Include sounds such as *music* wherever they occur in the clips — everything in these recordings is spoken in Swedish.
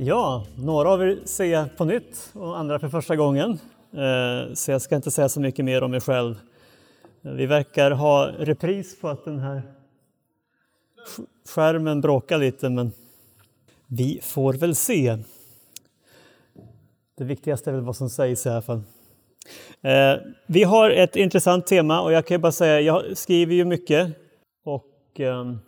Ja, några av er ser jag på nytt och andra för första gången. Eh, så jag ska inte säga så mycket mer om mig själv. Vi verkar ha repris på att den här skärmen bråkar lite, men vi får väl se. Det viktigaste är väl vad som sägs i alla fall. Eh, vi har ett intressant tema och jag kan bara säga, jag skriver ju mycket och ehm,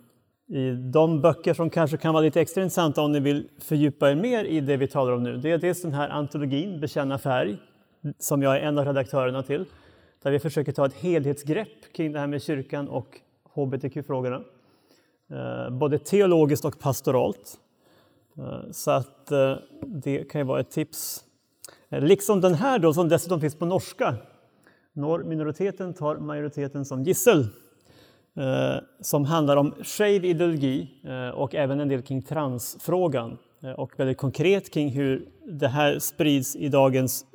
i de böcker som kanske kan vara lite extra intressanta om ni vill fördjupa er mer i det vi talar om nu, det är dels den här antologin Bekänna färg, som jag är en av redaktörerna till, där vi försöker ta ett helhetsgrepp kring det här med kyrkan och hbtq-frågorna. Eh, både teologiskt och pastoralt. Eh, så att eh, det kan ju vara ett tips. Liksom den här då, som dessutom finns på norska. Når minoriteten tar majoriteten som gissel. Eh, som handlar om skev ideologi eh, och även en del kring transfrågan. Eh, och väldigt konkret kring hur det här sprids i dagens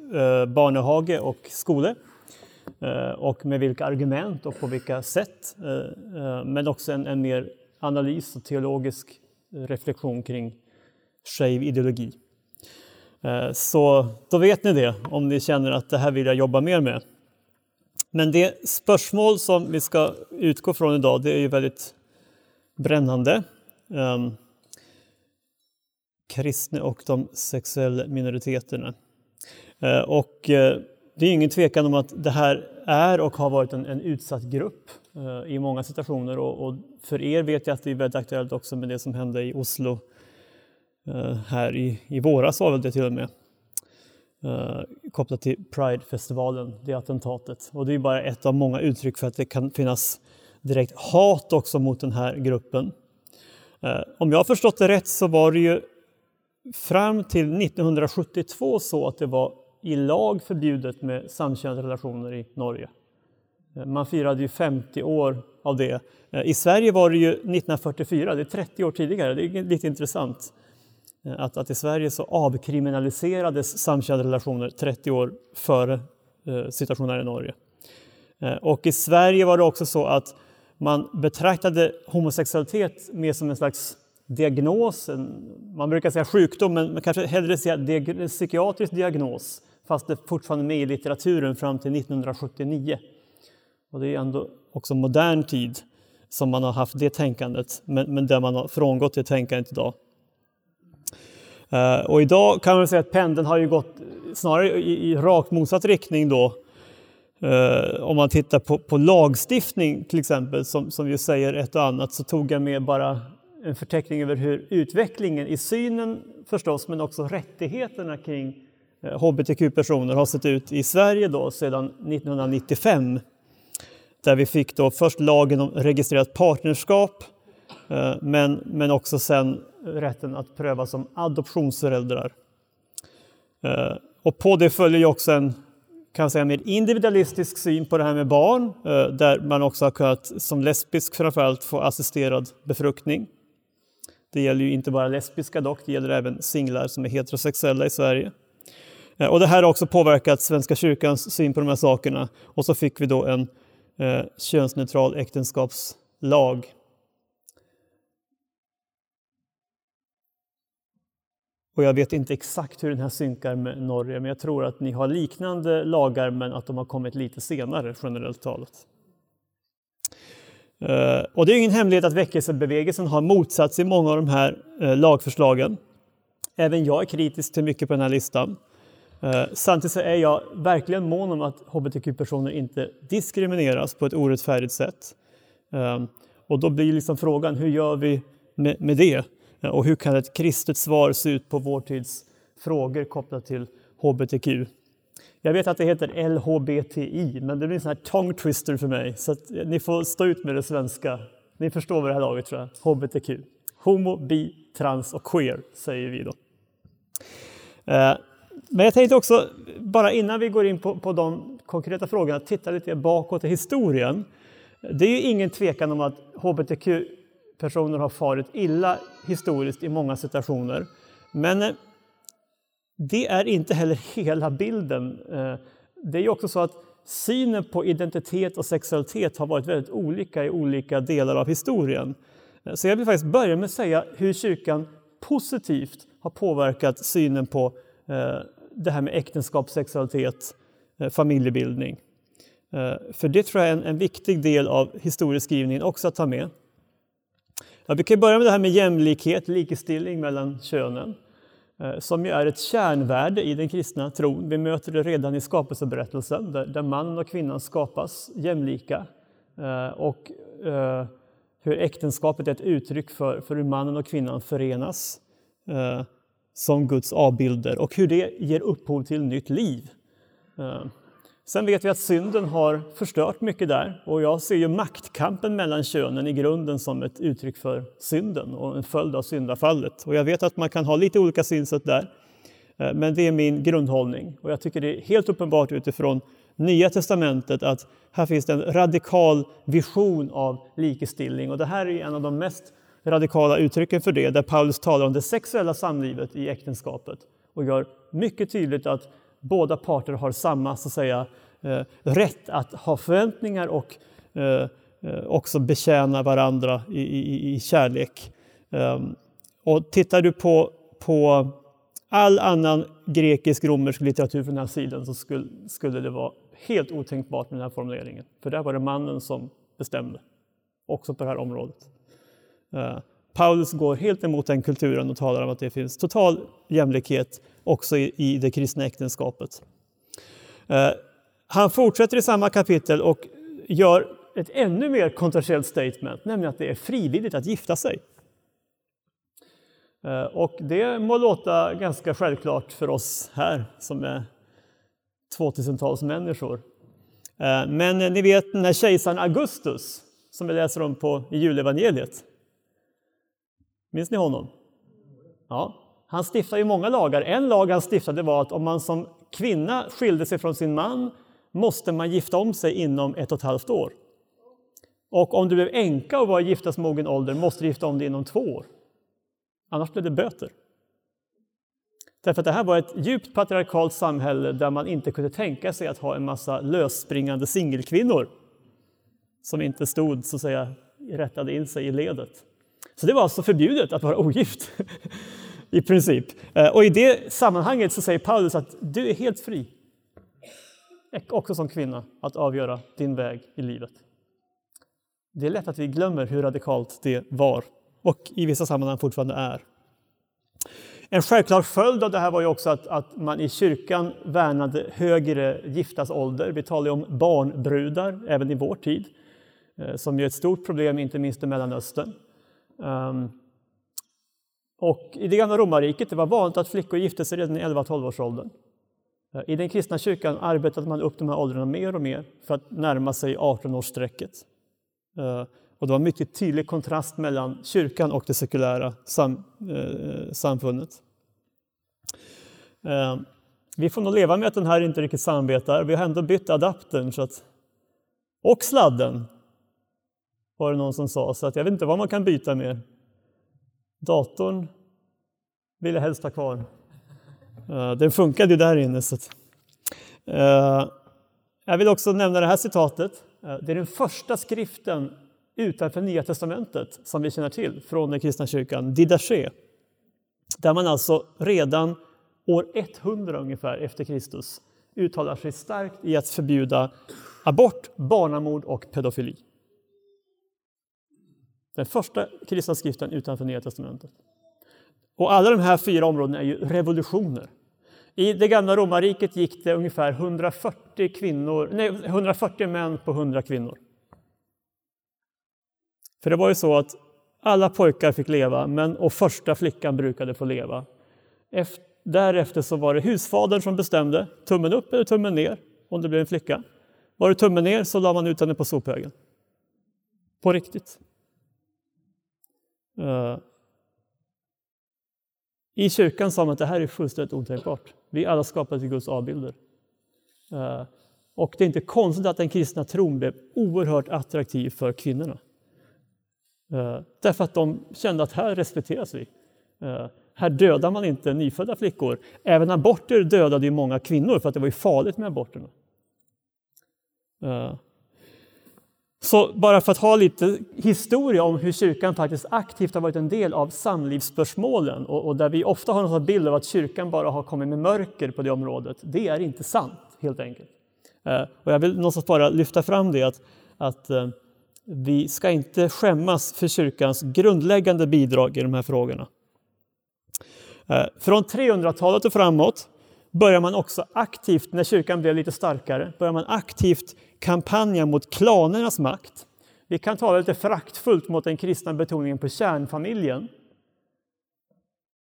barnehage och skolor Och med vilka argument och på vilka sätt. Men också en, en mer analys och teologisk reflektion kring shave ideologi. Så då vet ni det, om ni känner att det här vill jag jobba mer med. Men det spörsmål som vi ska utgå från idag, det är ju väldigt brännande. Um, kristna och de sexuella minoriteterna. Uh, och uh, det är ingen tvekan om att det här är och har varit en, en utsatt grupp uh, i många situationer och, och, för er vet jag att det är väldigt aktuellt också med det som hände i Oslo eh, här i, i våras var väl det till och med eh, kopplat till Pride-festivalen, det attentatet. Och det är bara ett av många uttryck för att det kan finnas direkt hat också mot den här gruppen. Eh, om jag har förstått det rätt så var det ju fram till 1972 så att det var i lag förbjudet med samkönade relationer i Norge. Eh, man firade ju 50 år av det. Eh, I Sverige var det ju 1944, det är 30 år tidigare, det är lite intressant. Eh, att, att i Sverige så avkriminaliserades samkönade relationer 30 år före eh, situationen i Norge. Eh, och i Sverige var det också så att man betraktade homosexualitet mer som en slags diagnos, en, man brukar säga sjukdom, men man kanske hellre säga diag psykiatrisk diagnos, fast det fortfarande är med i litteraturen fram till 1979. Och det är ändå också modern tid som man har haft det tänkandet, men, men där man har frångått det tänkandet idag. Eh, och idag kan man säga att pendeln har ju gått snarare i, i rakt motsatt riktning då. Uh, om man tittar på, på, lagstiftning till exempel, som, som ju säger ett och annat, så tog jag med bara en förteckning över hur utvecklingen i synen förstås, men också rättigheterna kring eh, hbtq-personer har sett ut i Sverige då sedan 1995. Där vi fick då först lagen om registrerat partnerskap, eh, men, men också sen rätten att pröva som adoptionsföräldrar. Eh, och på det följer ju också en kan säga, mer individualistisk syn på det här med barn, eh, där man också har kunnat som lesbisk framförallt få assisterad befruktning. Det gäller ju inte bara lesbiska dock, det gäller även singlar som är heterosexuella i Sverige. Eh, och det här har också påverkat Svenska kyrkans syn på de här sakerna. Och så fick vi då en eh, könsneutral äktenskapslag Och jag vet inte exakt hur den här synkar med Norge, men jag tror att ni har liknande lagar, men att de har kommit lite senare generellt talat. Eh, och det är ingen hemlighet att väckelsebevegelsen har motsatt sig många av de här eh, lagförslagen. Även jag är kritisk till mycket på den här listan. Eh, samtidigt samtidigt är jag verkligen mån om att hbtq-personer inte diskrimineras på ett orättfärdigt sätt. Och då blir liksom frågan, hur gör vi med, med det? Och hur kan ett kristet svar se ut på vår tids frågor kopplat till hbtq? Jag vet att det heter LHBTI, men det blir en sån här tongue twister för mig. Så ni får stå ut med det svenska. Ni förstår vad det här laget tror jag. HBTQ. Homo, bi, trans och queer, säger vi då. Eh, men jag tänkte också, bara innan vi går in på, på de konkreta frågorna, titta lite bakåt i historien. Det är ju ingen tvekan om att hbtq Personer har farit illa historiskt i många situationer. Men eh, det är inte heller *laughs* hela bilden. Eh, det är ju också så att synen på identitet och sexualitet har varit väldigt olika i olika delar av historien. Eh, så jag vill faktiskt börja med att säga hur kyrkan positivt har påverkat synen på det här med äktenskap, sexualitet, familjebildning. För det tror jag är en, en viktig del av historieskrivningen också att ta med. Ja, vi kan börja med det här med jämlikhet, likestilling mellan könen. Eh, som ju är ett kärnvärde i den kristna tron. Vi möter det redan i skapelseberättelsen där, där mannen och kvinnan skapas jämlika. Eh, och eh, hur äktenskapet är ett uttryck för, för hur mannen och kvinnan förenas som Guds avbilder och hur det ger upphov till nytt liv. Sen vet vi att synden har förstört mycket där och jag ser ju maktkampen mellan könen i grunden som ett uttryck för synden och en följd av syndafallet. Och jag vet att man kan ha lite olika synsätt där, eh, men det är min grundhållning. Och jag tycker det är helt uppenbart utifrån Nya testamentet att här finns det en radikal vision av likestilling och det här är en av de mest radikala uttrycken för det, där Paulus talar om det sexuella samlivet i äktenskapet och gör mycket tydligt att båda parter har samma så att säga, eh, rätt att ha förväntningar och eh, eh, också betjäna varandra i, i, i kärlek. Ehm, och tittar du på, på all annan grekisk-romersk litteratur från den här sidan så skulle, skulle det vara helt otänkbart med den här formuleringen. För där var det mannen som bestämde, också på det här området. Paulus går helt emot den kulturen och talar om att det finns total jämlikhet också i, det kristna äktenskapet. Eh, han fortsätter i samma kapitel och gör ett ännu mer kontroversiellt statement, nämligen att det är frivilligt att gifta sig. Eh, och det må låta ganska självklart för oss här som är 2000-tals människor. Eh, men ni vet den här kejsaren Augustus som vi läser om på, i julevangeliet. Minns ni honom? Ja, han stiftade ju många lagar. En lag han stiftade var att om man som kvinna skilde sig från sin man måste man gifta om sig inom ett och ett halvt år. Och om du blev änka och var i giftasmogen ålder måste du gifta om dig inom två år. Annars blev det böter. Därför att det här var ett djupt patriarkalt samhälle där man inte kunde tänka sig att ha en massa lösspringande singelkvinnor som inte stod så att säga rättade in sig i ledet. Så det var alltså förbjudet att vara ogift *laughs* i princip. Eh, och i det sammanhanget så säger Paulus att du är helt fri, också som kvinna, att avgöra din väg i livet. Det är lätt att vi glömmer hur radikalt det var och i vissa sammanhang fortfarande är. En självklar följd av det här var ju också att, att man i kyrkan värnade högre giftasålder. Vi talar ju om barnbrudar även i vår tid, eh, som som är ett stort problem, inte minst i Mellanöstern. Ehm, och I det gamla romarriket det var vanligt att flickor gifte sig redan i 11-12-årsåldern. åldern. Eh, I den kristna kyrkan arbetade man upp de här åldrarna mer och mer för att närma sig 18-årsstrecket. Eh, och det var en mycket tydlig kontrast mellan kyrkan och det sekulära sam, eh, samfundet. Eh, vi får nog leva med att den här inte riktigt samarbetar. Vi har ändå bytt adaptern så att, och sladden, var det någon som sa. Så att jag vet inte vad man kan byta med. Datorn vill jag helst ha kvar. Eh, den funkade ju där inne. Så att, eh, jag vill också nämna det här citatet. Eh, det är den första skriften utanför Nya Testamentet som vi känner till från den kristna kyrkan, Didache. Där man alltså redan år 100 ungefär efter Kristus uttalar sig starkt i att förbjuda abort, barnamord och pedofili. Den första kristna skriften utanför Nya Testamentet. Och alla de här fyra områdena är ju revolutioner. I det gamla romarriket gick det ungefär 140, kvinnor, nej, 140 män på 100 kvinnor. För det var ju så att alla pojkar fick leva, men och första flickan brukade få leva. Efter, därefter så var det husfadern som bestämde, tummen upp eller tummen ner om det blev en flicka. Var det tummen ner så la man ut henne på sophögen. På riktigt. Uh, I kyrkan sa man att det här är fullständigt otänkbart. Vi är alla skapade till Guds avbilder. Uh, och det är inte konstigt att den kristna tron blev oerhört attraktiv för kvinnorna. Uh, därför att de kände att här respekteras vi. Här dödar man inte nyfödda flickor. Även aborter dödade ju många kvinnor för att det var ju farligt med aborterna. Så bara för att ha lite historia om hur kyrkan faktiskt aktivt har varit en del av samlivsspörsmålen och, och där vi ofta har en bild av att kyrkan bara har kommit med mörker på det området. Det är inte sant, helt enkelt. Eh, och jag vill någonstans bara lyfta fram det att, att eh, vi ska inte skämmas för kyrkans grundläggande bidrag i de här frågorna. Eh, från 300-talet och framåt börjar man också aktivt, när kyrkan blev lite starkare, börjar man aktivt kampanjen mot klanernas makt. Vi kan tala lite föraktfullt mot den kristna betoningen på kärnfamiljen.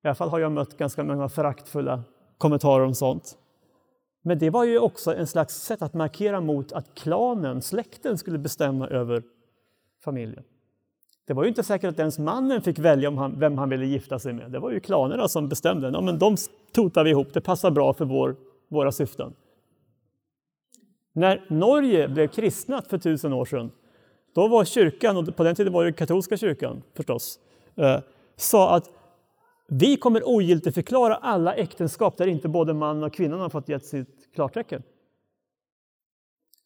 I alla fall har jag mött ganska många föraktfulla kommentarer om sånt. Men det var ju också en slags sätt att markera mot att klanen, släkten, skulle bestämma över familjen. Det var ju inte säkert att ens mannen fick välja om han, vem han ville gifta sig med. Det var ju klanerna som bestämde. Ja, men de totar vi ihop, det passar bra för vår, våra syften. När Norge blev kristnat för tusen år sedan, då var kyrkan, och på den tiden var det katolska kyrkan förstås, eh, sa att vi kommer ogiltigförklara alla äktenskap där inte både mannen och kvinnan har fått gett sitt klartecken.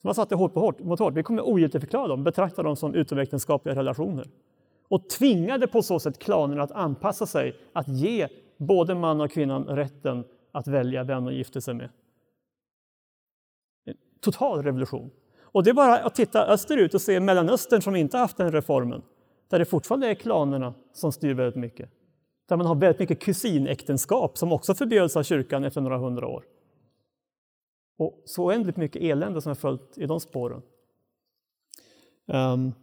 Man satte hårt på hårt, mot hårt. Vi kommer ogiltigförklara dem, betrakta dem som utomäktenskapliga relationer. Och tvingade på så sätt klanerna att anpassa sig, att ge både man och kvinnan rätten att välja vem de gifter sig med total revolution. Och det är bara att titta österut och se Mellanöstern som inte haft den reformen. Där det fortfarande är klanerna som styr väldigt mycket. Där man har väldigt mycket kusinäktenskap som också förbjöds av kyrkan efter några hundra år. Och så oändligt mycket elände som har följt i de spåren. Um.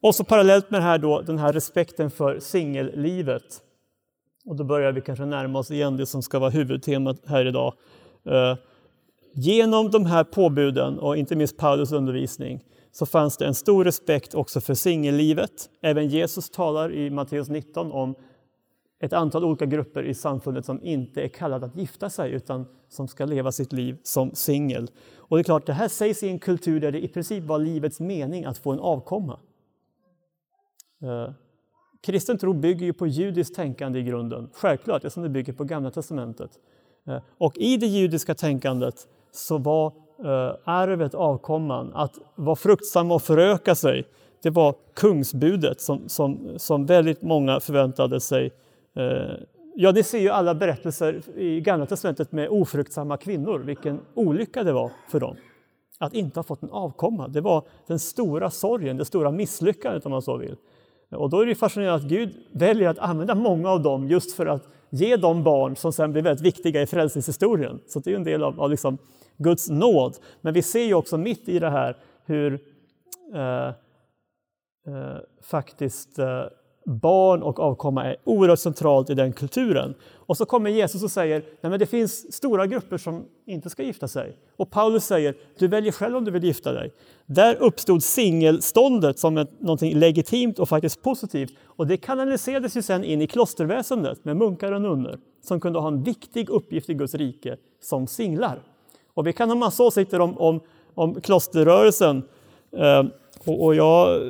Och så parallellt med det här då, den här respekten för singellivet och då börjar vi kanske närma oss igen det som ska vara huvudtemat här idag. Eh, genom de här påbuden och inte minst Paulus undervisning så fanns det en stor respekt också för singellivet. Även Jesus talar i Matteus 19 om ett antal olika grupper i samfundet som inte är kallade att gifta sig utan som ska leva sitt liv som singel. Och det är klart, det här sägs i en kultur där det i princip var livets mening att få en avkomma. Eh, Kristen tro bygger ju på judiskt tänkande i grunden, självklart, eftersom det bygger på Gamla testamentet. Eh, och i det judiska tänkandet så var eh, arvet, avkomman, att vara fruktsam och föröka sig, det var kungsbudet som, som, som väldigt många förväntade sig. Eh, ja, ni ser ju alla berättelser i Gamla testamentet med ofruktsamma kvinnor, vilken olycka det var för dem att inte ha fått en avkomma. Det var den stora sorgen, det stora misslyckandet om man så vill. Och då är det fascinerande att Gud väljer att använda många av dem just för att ge dem barn som sen blir väldigt viktiga i frälsningshistorien. Så det är en del av, av liksom Guds nåd. Men vi ser ju också mitt i det här hur eh, eh, faktiskt eh, barn och avkomma är oerhört centralt i den kulturen. Och så kommer Jesus och säger att det finns stora grupper som inte ska gifta sig. Och Paulus säger du väljer själv om du vill gifta dig. Där uppstod singelståndet som ett, någonting legitimt och faktiskt positivt. Och det kanaliserades ju sen in i klosterväsendet med munkar och nunnor som kunde ha en viktig uppgift i Guds rike som singlar. Och vi kan ha massa åsikter om, om, om klosterrörelsen. Eh, och, jag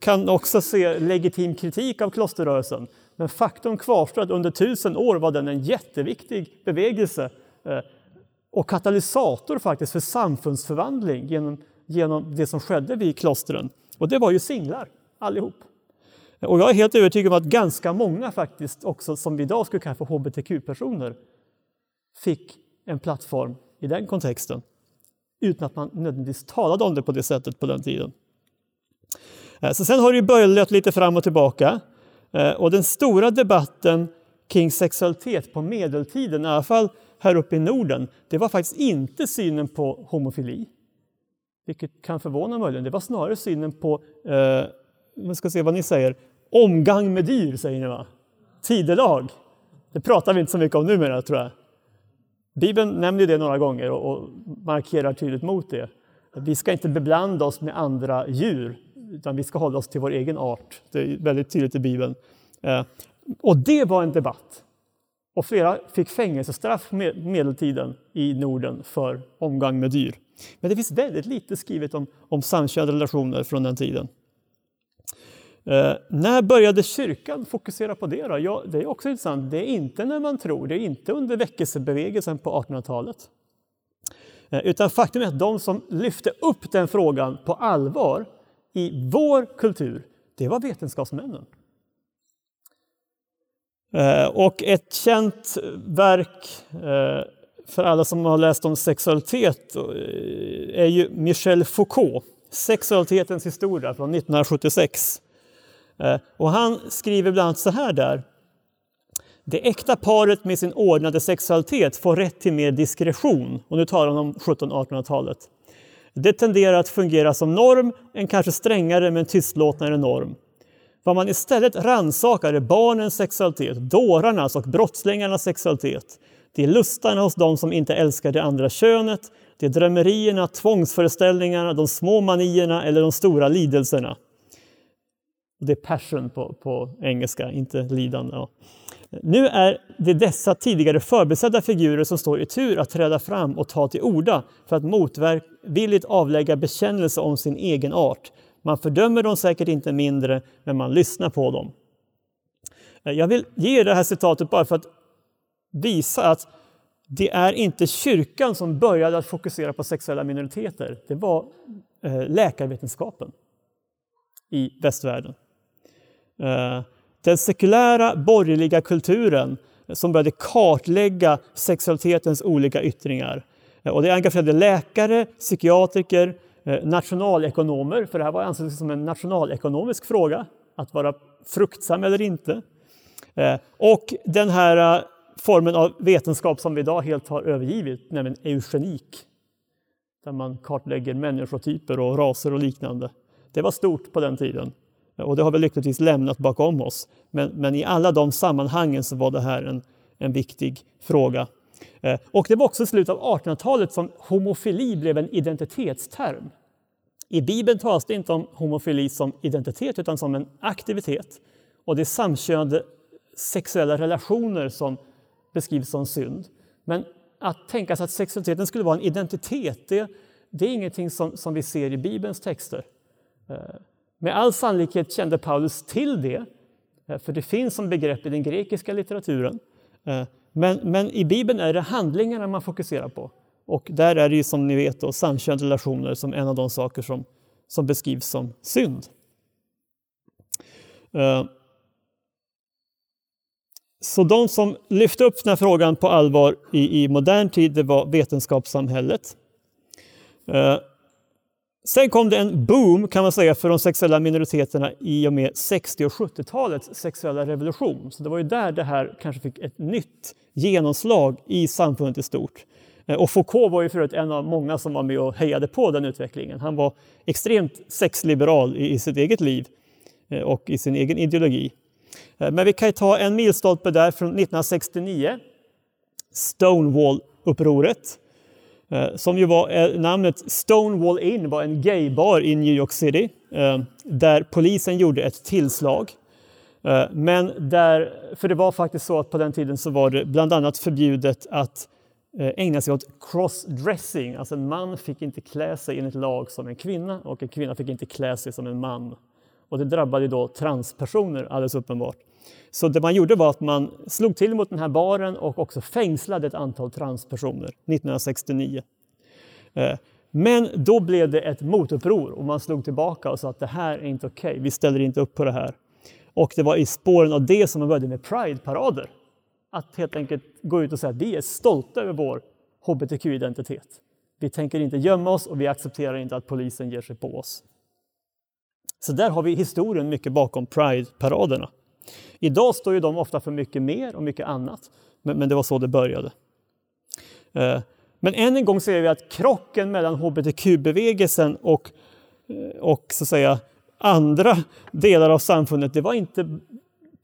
kan också se legitim kritik av klosterrörelsen. Men faktum kvarstår att under tusen år var den en jätteviktig bevegelse eh, och katalysator faktiskt för samfundsförvandling genom, genom det som skedde vid klostren. Och det var ju singlar allihop. Och jag är helt övertygad om att ganska många faktiskt också som vi idag skulle kalla för hbtq-personer fick en plattform i den kontexten utan att man nödvändigtvis talade om det på det sättet på den tiden. Eh, så sen har det böljat lite fram och tillbaka. Eh, och den stora debatten kring sexualitet på medeltiden, i alla fall här uppe i Norden, det var faktiskt inte synen på homofili. vilket kan förvåna möjligen, det var snarare synen på, eh, man ska se vad ni säger, omgang med dyr säger ni va? Tidelag. Det pratar vi inte så mycket om numera tror jag. Bibeln nämner det några gånger och markerar tydligt mot det. Vi ska inte beblanda oss med andra djur, utan vi ska hålla oss till vår egen art. Det är väldigt tydligt i Bibeln. Eh, och det var en debatt. Och flera fick fängelsestraff med medeltiden i Norden för omgång med dyr. Men det finns väldigt lite skrivet om, om samkönade relationer från den tiden. Eh, när började kyrkan fokusera på det? Då? Ja, det är också intressant. Det är inte när man tror, det är inte under väckelsebevegelsen på 1800-talet. Eh, utan faktum är att de som lyfte upp den frågan på allvar i vår kultur, det var vetenskapsmännen. Eh, och ett känt verk eh, för alla som har läst om sexualitet eh, är ju Michel Foucault, Sexualitetens historia från 1976. Och han skriver bland annat så här där. Det äkta paret med sin ordnade sexualitet får rätt till mer diskretion. Och nu talar han om 1700-1800-talet. Det tenderar att fungera som norm, en kanske strängare men tystlåtnare norm. Vad man istället rannsakar är barnens sexualitet, dårarnas och brottslingarnas sexualitet. Det är lustarna hos dem som inte älskar det andra könet. Det är drömmerierna, tvångsföreställningarna, de små manierna eller de stora lidelserna. Det är passion på, på engelska, inte lidande. Ja. Nu är det dessa tidigare förbesedda figurer som står i tur att träda fram och ta till orda för att motvilligt avlägga bekännelse om sin egen art. Man fördömer dem säkert inte mindre, men man lyssnar på dem. Eh, jag vill ge det här citatet bara för att visa att det är inte kyrkan som började att fokusera på sexuella minoriteter. Det var eh, läkarvetenskapen i västvärlden. Eh, den sekulära borgerliga kulturen som började kartlägga sexualitetens olika yttringar. Och det engagerade läkare, psykiatriker, eh, nationalekonomer, för det här var ansett som en nationalekonomisk fråga, att vara fruktsam eller inte. Eh, och den här eh, formen av vetenskap som vi idag helt har övergivit, nämligen eugenik, där man kartlägger människotyper och raser och liknande. Det var stort på den tiden och det har vi lyckligtvis lämnat bakom oss. Men, men i alla de sammanhangen så var det här en, en viktig fråga. Eh, och det var också i slutet av 1800-talet som homofili blev en identitetsterm. I Bibeln talas det inte om homofili som identitet utan som en aktivitet. Och det är samkönade sexuella relationer som beskrivs som synd. Men att tänka sig att sexualiteten skulle vara en identitet, det, det är ingenting som, som vi ser i Bibelns texter. Eh, med all sannolikhet kände Paulus till det, eh, för det finns som begrepp i den grekiska litteraturen. Eh, men, men i Bibeln är det handlingarna man fokuserar på. Och där är det ju som ni vet då, samkönade relationer som en av de saker som, som beskrivs som synd. Eh, så de som lyfte upp den här frågan på allvar i, i modern tid, det var vetenskapssamhället. Sen kom det en boom kan man säga för de sexuella minoriteterna i och med 60 och 70-talets sexuella revolution. Så det var ju där det här kanske fick ett nytt genomslag i samfundet i stort. Eh, och Foucault var ju förut en av många som var med och hejade på den utvecklingen. Han var extremt sexliberal i, i sitt eget liv eh, och i sin egen ideologi. Eh, men vi kan ju ta en milstolpe där från 1969, Stonewall-upproret Eh, som ju var eh, namnet Stonewall Inn var en gaybar i New York City eh, där polisen gjorde ett tillslag. Men där, för det var faktiskt så att på den tiden så var det bland annat förbjudet att ägna sig åt crossdressing. Alltså en man fick inte klä sig enligt lag som en kvinna och en kvinna fick inte klä sig som en man. Och det drabbade då transpersoner alldeles uppenbart. Så det man gjorde var att man slog till mot den här baren och också fängslade ett antal transpersoner 1969. Eh, men då blev det ett motuppror och man slog tillbaka och sa att det här är inte okej, okay. vi ställer inte upp på det här. Och det var i spåren av det som man började med Pride-parader. Att helt enkelt gå ut och säga att vi är stolta över vår hbtq-identitet. Vi tänker inte gömma oss och vi accepterar inte att polisen ger sig på oss. Så där har vi historien mycket bakom Pride-paraderna. Idag står ju de ofta för mycket mer och mycket annat, men, men det var så det började. Eh, Men än en gång ser vi att krocken mellan hbtq-bevegelsen och, eh, och så att säga, andra delar av samfundet, det var inte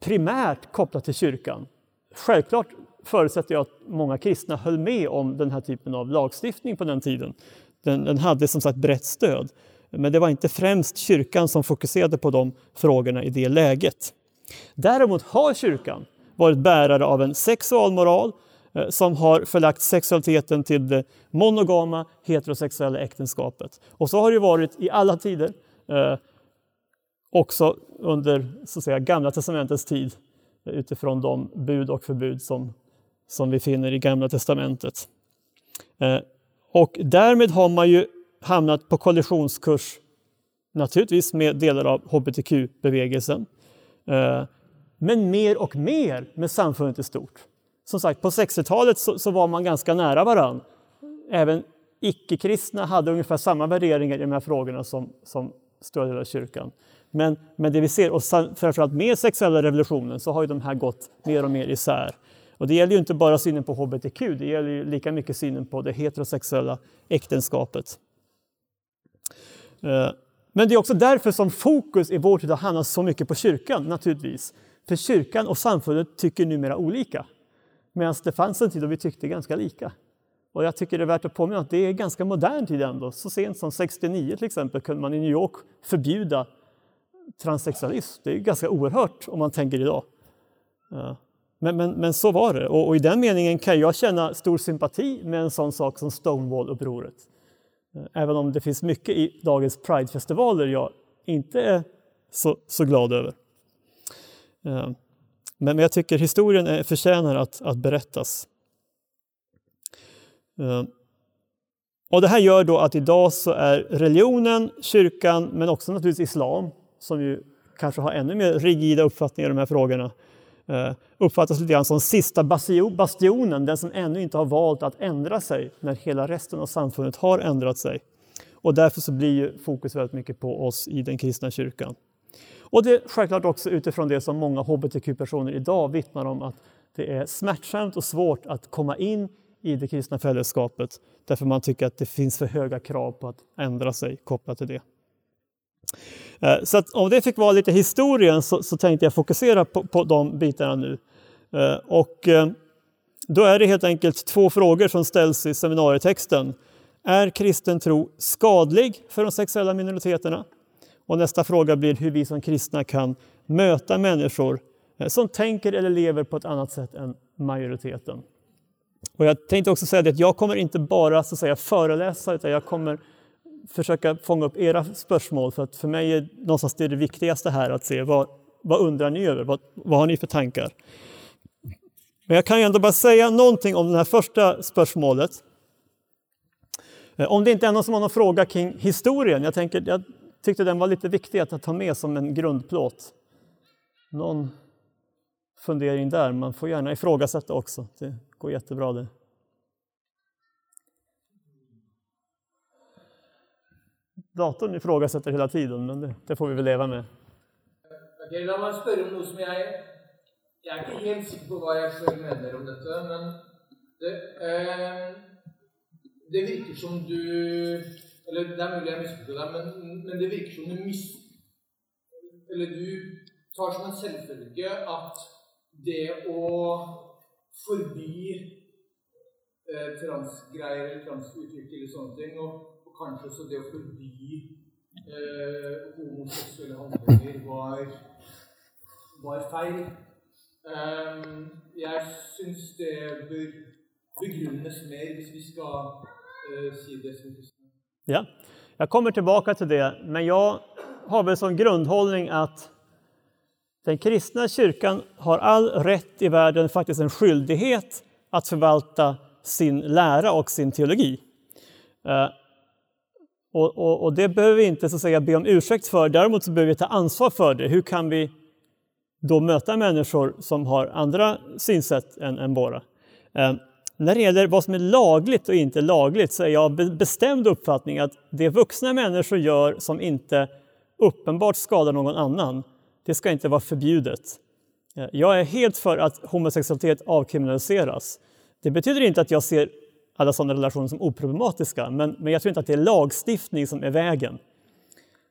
primärt kopplat till kyrkan. Självklart förutsätter jag att många kristna höll med om den här typen av lagstiftning på den tiden. Den, den hade som sagt brett stöd. Men det var inte främst kyrkan som fokuserade på de frågorna i det läget. Däremot har kyrkan varit bärare av en sexualmoral eh, som har förlagt sexualiteten till det monogama heterosexuella äktenskapet. Och så har det varit i alla tider, eh, också under så att säga, Gamla testamentets tid eh, utifrån de bud och förbud som, som vi finner i Gamla testamentet. Eh, och därmed har man ju hamnat på kollisionskurs naturligtvis med delar av hbtq-bevegelsen. Eh, men mer och mer med samfundet i stort. Som sagt, på 60-talet så, så, var man ganska nära varann. Även icke-kristna hade ungefär samma värderingar i de här frågorna som, som av kyrkan. Men, men det vi ser, och framförallt med sexuella revolutionen, så har ju de här gått mer och mer isär. Och det gäller ju inte bara synen på hbtq, det gäller ju lika mycket synen på det heterosexuella äktenskapet. Eh, men det är också därför som fokus i vår tid har hamnat så mycket på kyrkan, naturligtvis. För kyrkan och samfundet tycker numera olika. Medan det fanns en tid då vi tyckte ganska lika. Och jag tycker det är värt att påminna att det är ganska modern tid ändå. Så sent som 69 till exempel kunde man i New York förbjuda transsexualism. Det är ganska oerhört om man tänker idag. Men, men, men så var det och, och, i den meningen kan jag känna stor sympati med en sån sak som Stonewall-upproret. Eh, även om det finns mycket i dagens Pride-festivaler jag inte är så, så glad över. Eh, men, men jag tycker historien förtjänar att, att berättas. Eh, och det här gör då att idag så är religionen, kyrkan, men också naturligtvis islam som ju kanske har ännu mer rigida uppfattningar i de här frågorna, eh, Eh, uppfattas lite grann som sista bastionen, den som ännu inte har valt att ändra sig när hela resten av samfundet har ändrat sig. Och därför så blir ju fokus väldigt mycket på oss i den kristna kyrkan. Och det är självklart också utifrån det som många hbtq-personer idag vittnar om att det är smärtsamt och svårt att komma in i det kristna fällskapet därför man tycker att det finns för höga krav på att ändra sig kopplat till det. Eh, så att om det fick vara lite historien så, så tänkte jag fokusera på, på de bitarna nu. Eh, och eh, då är det helt enkelt två frågor som ställs i seminarietexten. Är kristen tro skadlig för de sexuella minoriteterna? Och nästa fråga blir hur vi som kristna kan möta människor som tänker eller lever på ett annat sätt än majoriteten. Och jag tänkte också säga att jag kommer inte bara så att säga, föreläsa utan jag kommer försöka fånga upp era spörsmål för att för mig är någonstans det, det viktigaste här att se vad, vad undrar ni över? Vad, vad har ni för tankar? Men jag kan ju ändå bara säga någonting om det här första spörsmålet. Eh, om det inte är någon som har någon fråga kring historien. Jag, tänker, jag tyckte den var lite viktig att ta med som en grundplåt. Någon fundering där? Man får gärna ifrågasätta också. Det går jättebra det. Datorn ifrågasätter hela tiden, men det, det, får vi väl leva med. Okej, la meg spørre om noe som jeg Jeg er ikke helt sikker på hva jeg selv mener om dette, men det, eh, det virker som du Eller det er mulig jeg misforstår deg, men, men det virker som du mis... Eller du tar som en selvfølge at det å forby eh, transgreier eller transuttrykk eller sånne ting, og kanskje så det å forby eh, homoseksuelle handlinger var, var feil. Um, jeg syns det bør begrunnes mer hvis vi skal eh, si det som kristne. Ja, jag kommer tillbaka till det, men jag har väl som grundhållning att den kristna kyrkan har all rätt i världen, faktiskt en skyldighet, att förvalta sin lära och sin teologi. Eh, och, och, och, det behöver vi inte så att säga, be om ursäkt för, däremot så behöver vi ta ansvar för det. Hur kan vi då möta människor som har andra synsätt än, än våra? Eh, när det gäller vad som är lagligt och inte lagligt så är jag bestämd uppfattning att det vuxna människor gör som inte uppenbart skadar någon annan, det ska inte vara förbjudet. Eh, jag är helt för att homosexualitet avkriminaliseras. Det betyder inte att jag ser alla sådana relationer som oproblematiska, men, men jag tror inte att det är lagstiftning som är vägen.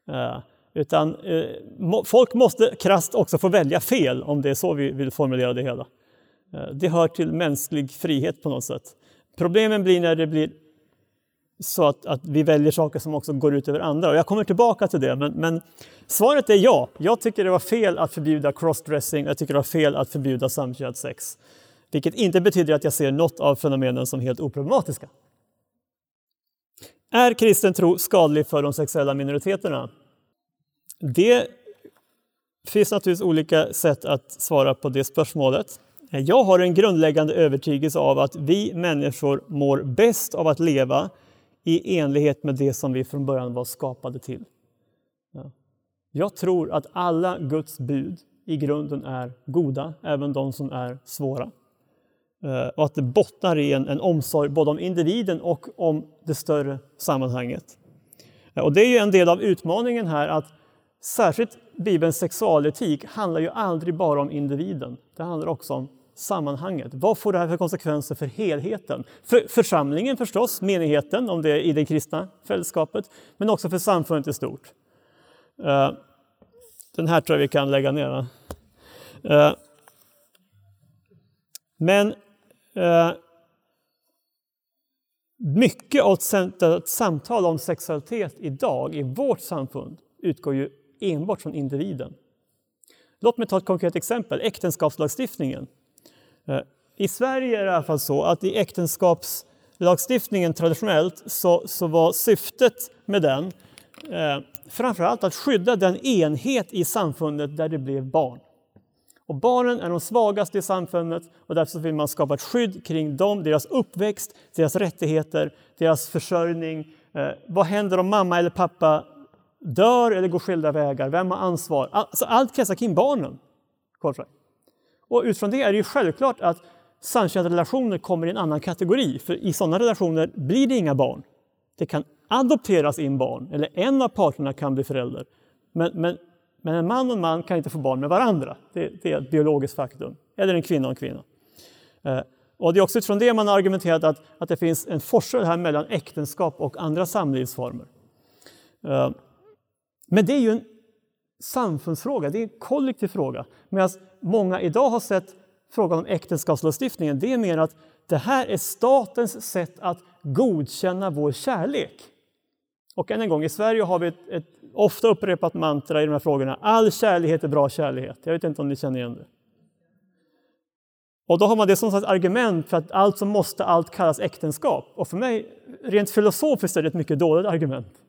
Uh, utan uh, må, folk måste krast också få välja fel, om det är så vi vill formulera det hela. Uh, det hör till mänsklig frihet på något sätt. Problemen blir när det blir så att, att vi väljer saker som också går ut över andra. Och jag kommer tillbaka till det, men, men svaret är ja. Jag tycker det var fel att förbjuda crossdressing, jag tycker det var fel att förbjuda samkönat sex. Vilket inte betyder att jag ser något av fenomenen som helt oproblematiska. Är kristen tro skadlig för de sexuella minoriteterna? Det finns naturligtvis olika sätt att svara på det spörsmålet. Jag har en grundläggande övertygelse av att vi människor mår bäst av att leva i enlighet med det som vi från början var skapade till. Jag tror att alla Guds bud i grunden är goda, även de som är svåra. Eh, och att det bottnar i en, en omsorg både om individen och om det större sammanhanget. Eh, och det är ju en del av utmaningen här att särskilt Bibelns sexualetik handlar ju aldrig bara om individen. Det handlar också om sammanhanget. Vad får det här för konsekvenser för helheten? För församlingen förstås, menigheten om det är i det kristna fällskapet, men också för samfundet i stort. Eh, den här tror jag vi kan lägga ner. Men Eh, mycket av ett eh, samtal om sexualitet idag i vårt samfund utgår ju enbart från individen. Låt mig ta ett konkret exempel, äktenskapslagstiftningen. Eh, I Sverige är det i alla fall så att i äktenskapslagstiftningen traditionellt så, så var syftet med den eh, framförallt att skydda den enhet i samfundet där det blev barn. Och barnen är de svagaste i samfundet och därför vill man skapa ett skydd kring dem, deras uppväxt, deras rättigheter, deras försörjning. Eh, vad händer om mamma eller pappa dör eller går skilda vägar? Vem har ansvar? Alltså, allt kretsar kring barnen. Och utifrån det är det ju självklart att samkönade relationer kommer i en annan kategori, för i sådana relationer blir det inga barn. Det kan adopteras in barn, eller en av parterna kan bli förälder. Men, men men en man och en man kan inte få barn med varandra. Det, det är ett biologiskt faktum. Eller en kvinna och en kvinna. Eh, och det är också utifrån det man har argumenterat att, att det finns en forskel här mellan äktenskap och andra samlivsformer. Eh, men det är ju en samfundsfråga, det är en kollektiv fråga. Medan många idag har sett frågan om äktenskapslagstiftningen, det är mer att det här är statens sätt att godkänna vår kärlek. Och än en gång, i Sverige har vi ett, ett ofta upprepat mantra i de här frågorna. All kärlighet är bra kärlighet. Jag vet inte om ni känner igen det. Och då har man det som ett argument för att allt som måste allt kallas äktenskap. Och för mig, rent filosofiskt, är det ett mycket dåligt argument.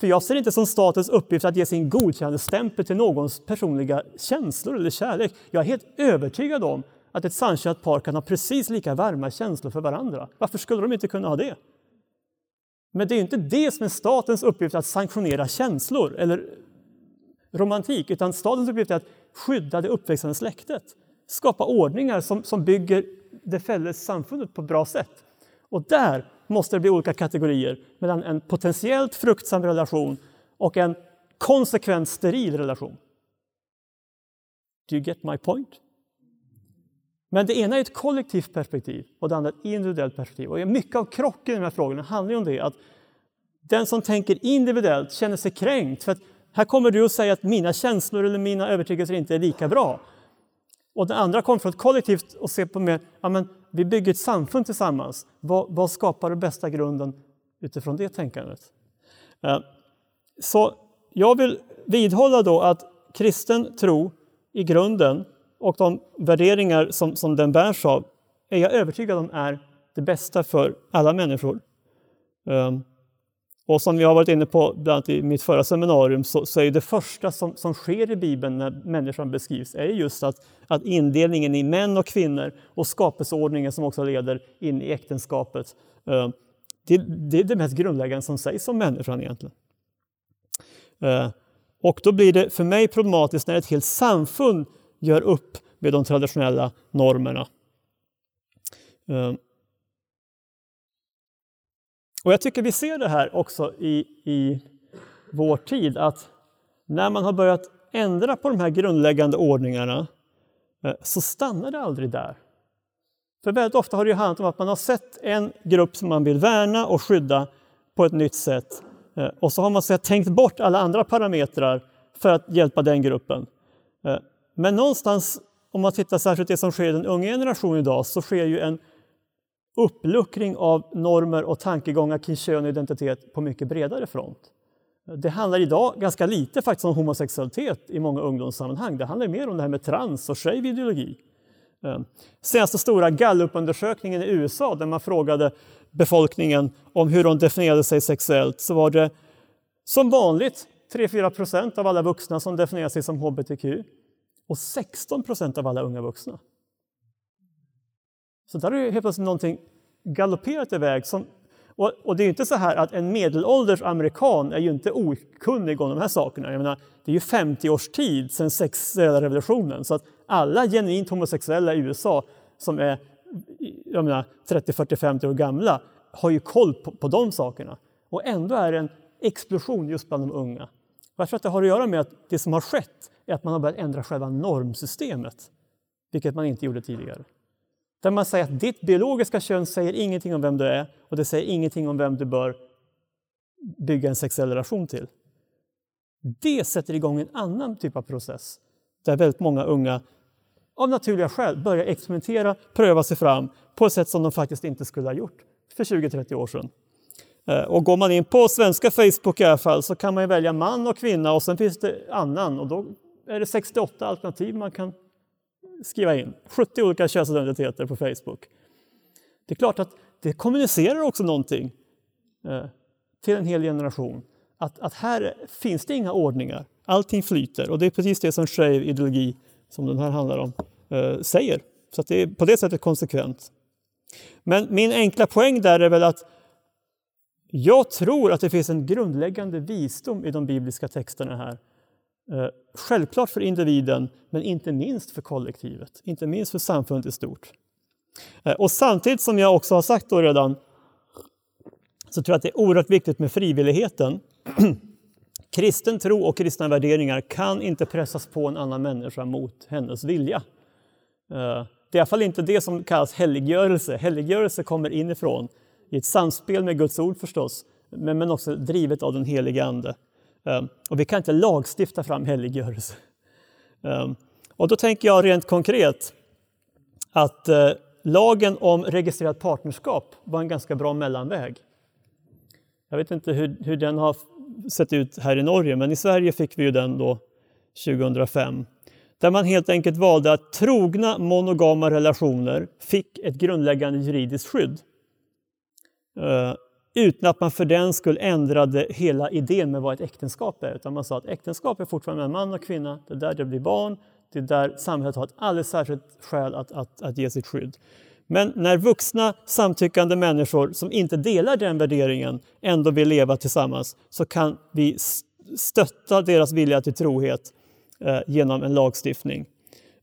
För jag ser det inte som statens uppgift att ge sin godkännandestämpel till någons personliga känslor eller kärlek. Jag är helt övertygad om att ett samkönat par kan ha precis lika varma känslor för varandra. Varför skulle de inte kunna ha det? Men det är ju inte det som är statens uppgift att sanktionera känslor eller romantik, utan statens uppgift är att skydda det uppväxande släktet. Skapa ordningar som, som bygger det fälles samfundet på ett bra sätt. Och där måste det bli olika kategorier mellan en potentiellt fruktsam relation och en konsekvent steril relation. Do you get my point? Men det ena är ett kollektivt perspektiv och det andra ett individuellt perspektiv. Och mycket av krocken i de här frågorna handlar om det att den som tänker individuellt känner sig kränkt för att här kommer du och säger att mina känslor eller mina övertygelser inte är lika bra. Och den andra kommer från ett kollektivt och ser på mer, ja men vi bygger ett samfund tillsammans. Vad, vad skapar den bästa grunden utifrån det tänkandet? Eh, så jag vill vidhålla då att kristen tro i grunden och de värderingar som, som den bärs av är jag övertygad om är det bästa för alla människor. Um, och som vi har varit inne på bland annat i mitt förra seminarium så, så är det första som, som sker i Bibeln när människan beskrivs är just att, att indelningen i män och kvinnor och skapelseordningen som också leder in i äktenskapet. Uh, det, det, är det mest grundläggande som sägs om människan egentligen. Uh, och då blir det för mig problematiskt när ett helt samfund gör upp med de traditionella normerna. Ehm. Och jag tycker vi ser det här också i, i vår tid, att när man har börjat ändra på de här grundläggande ordningarna eh, så stannar det aldrig där. För väldigt ofta har det handlat om att man har sett en grupp som man vill värna och skydda på ett nytt sätt. Eh, och så har man så tänkt bort alla andra parametrar för att hjälpa den gruppen. Eh, men någonstans, om man tittar särskilt det som sker i den unga generationen idag, så sker ju en uppluckring av normer och tankegångar kring kön och identitet på mycket bredare front. Det handlar idag ganska lite faktiskt om homosexualitet i många ungdomssammanhang. Det handlar mer om det här med trans och tjejideologi. ideologi. Senaste stora gallupundersökningen i USA där man frågade befolkningen om hur de definierade sig sexuellt så var det som vanligt 3-4 procent av alla vuxna som definierade sig som hbtq och 16 procent av alla unga vuxna. Så där är helt plötsligt någonting galopperat iväg. Som, och, och, det är ju inte så här att en medelålders amerikan är ju inte okunnig om de här sakerna. Jag menar, det är ju 50 års tid sedan sexuella revolutionen så att alla genuint homosexuella i USA som är jag menar, 30, 40, 50 år gamla har ju koll på, på de sakerna. Och ändå är det en explosion just bland de unga. Jag tror att det har att göra med att det som har skett är att man har börjat ändra själva normsystemet, vilket man inte gjorde tidigare. Där man säger att ditt biologiska kön säger ingenting om vem du är och det säger ingenting om vem du bör bygga en sexuell relation till. Det sätter igång en annan typ av process där väldigt många unga av naturliga skäl börjar experimentera, pröva sig fram på ett sätt som de faktiskt inte skulle ha gjort för 20-30 år sedan. Eh, och går man in på svenska Facebook i alla fall så kan man välja man och kvinna och sen finns det annan och då är det 68 alternativ man kan skriva in. 70 olika könsidentiteter på Facebook. Det är klart att det kommunicerar också någonting eh, till en hel generation. Att, att här finns det inga ordningar, allting flyter och det är precis det som Shave ideologi, som den här handlar om, eh, säger. Så det är på det sättet konsekvent. Men min enkla poäng där är väl att jag tror att det finns en grundläggande visdom i de bibliska texterna här. Eh, Självklart för individen, men inte minst för kollektivet, inte minst för samfundet i stort. Eh, och samtidigt som jag också har sagt då redan så tror jag att det är oerhört viktigt med frivilligheten. *clears throat* Kristen tro och kristna värderingar kan inte pressas på en annan människa mot hennes vilja. Eh, det är i alla fall inte det som kallas helliggörelse. Helliggörelse kommer inifrån, i ett samspel med Guds ord förstås, men också drivet av den helige Ande. Ehm, och vi kan inte lagstifta fram helliggörelse. Ehm, och då tänker jag rent konkret att eh, lagen om registrerat partnerskap var en ganska bra mellanväg. Jag vet inte hur, hur den har sett ut här i Norge, men i Sverige fick vi ju den då 2005 där man helt enkelt valde att trogna monogama relationer fick ett grundläggande juridiskt skydd. Ehm, utan att man för den skull ändrade hela idén med vad ett äktenskap är. Utan man sa att äktenskap är fortfarande en man och kvinna, det är där det blir barn, det är där samhället har ett alldeles särskilt skäl att, att, att ge sitt skydd. Men när vuxna samtyckande människor som inte delar den värderingen ändå vill leva tillsammans så kan vi stötta deras vilja till trohet eh, genom en lagstiftning.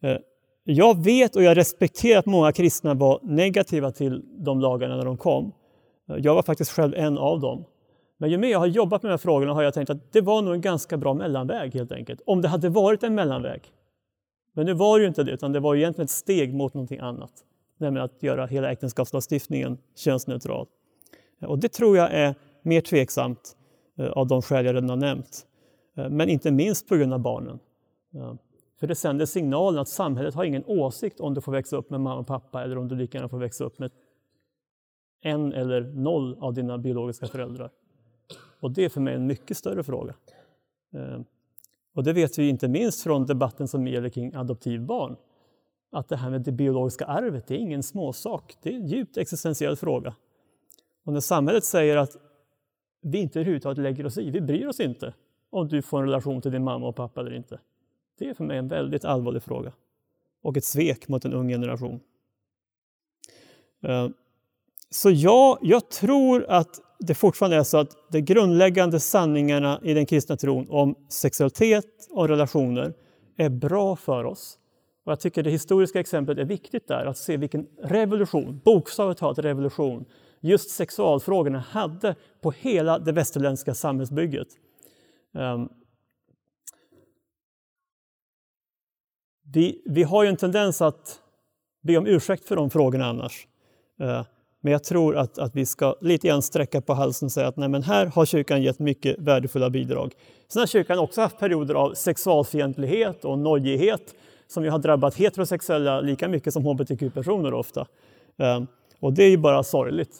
Eh, jag vet och jag respekterar att många kristna var negativa till de lagarna när de kom. Jag var faktiskt själv en av dem. Men ju mer jag har jobbat med de här frågorna har jag tänkt att det var nog en ganska bra mellanväg helt enkelt. Om det hade varit en mellanväg. Men nu var det ju inte det, utan det var egentligen ett steg mot någonting annat. Nämligen att göra hela äktenskapslagstiftningen könsneutral. Och det tror jag är mer tveksamt eh, av de skäl jag redan har nämnt. Eh, men inte minst på grund av barnen. För det sänder signalen att samhället har ingen åsikt om du får växa upp med mamma och pappa eller om du lika gärna får växa upp med en eller noll av dina biologiska föräldrar. Och det är för mig en mycket större fråga. Ehm, och det vet vi inte minst från debatten som gäller kring adoptivbarn. Att det här med det biologiska arvet, det är ingen småsak. Det är en djupt existentiell fråga. Och när samhället säger att vi inte överhuvudtaget lägger oss i, vi bryr oss inte om du får en relation till din mamma och pappa eller inte. Det är för mig en väldigt allvarlig fråga. Och ett svek mot en ung generation. Ehm, så ja, jag tror att det fortfarande är så att de grundläggande sanningarna i den kristna tron om sexualitet och relationer är bra för oss. Och jag tycker det historiska exemplet är viktigt där, att se vilken revolution, bokstavligt talat revolution, just sexualfrågorna hade på hela det västerländska samhällsbygget. Um, vi, vi har ju en tendens att be om ursäkt för de frågorna annars. Uh, men jag tror att, att vi ska lite grann sträcka på halsen och säga att nej, men här har kyrkan gett mycket värdefulla bidrag. Sen har kyrkan också haft perioder av sexualfientlighet och nojighet som ju har drabbat heterosexuella lika mycket som hbtq-personer ofta. Ehm, och det är ju bara sorgligt.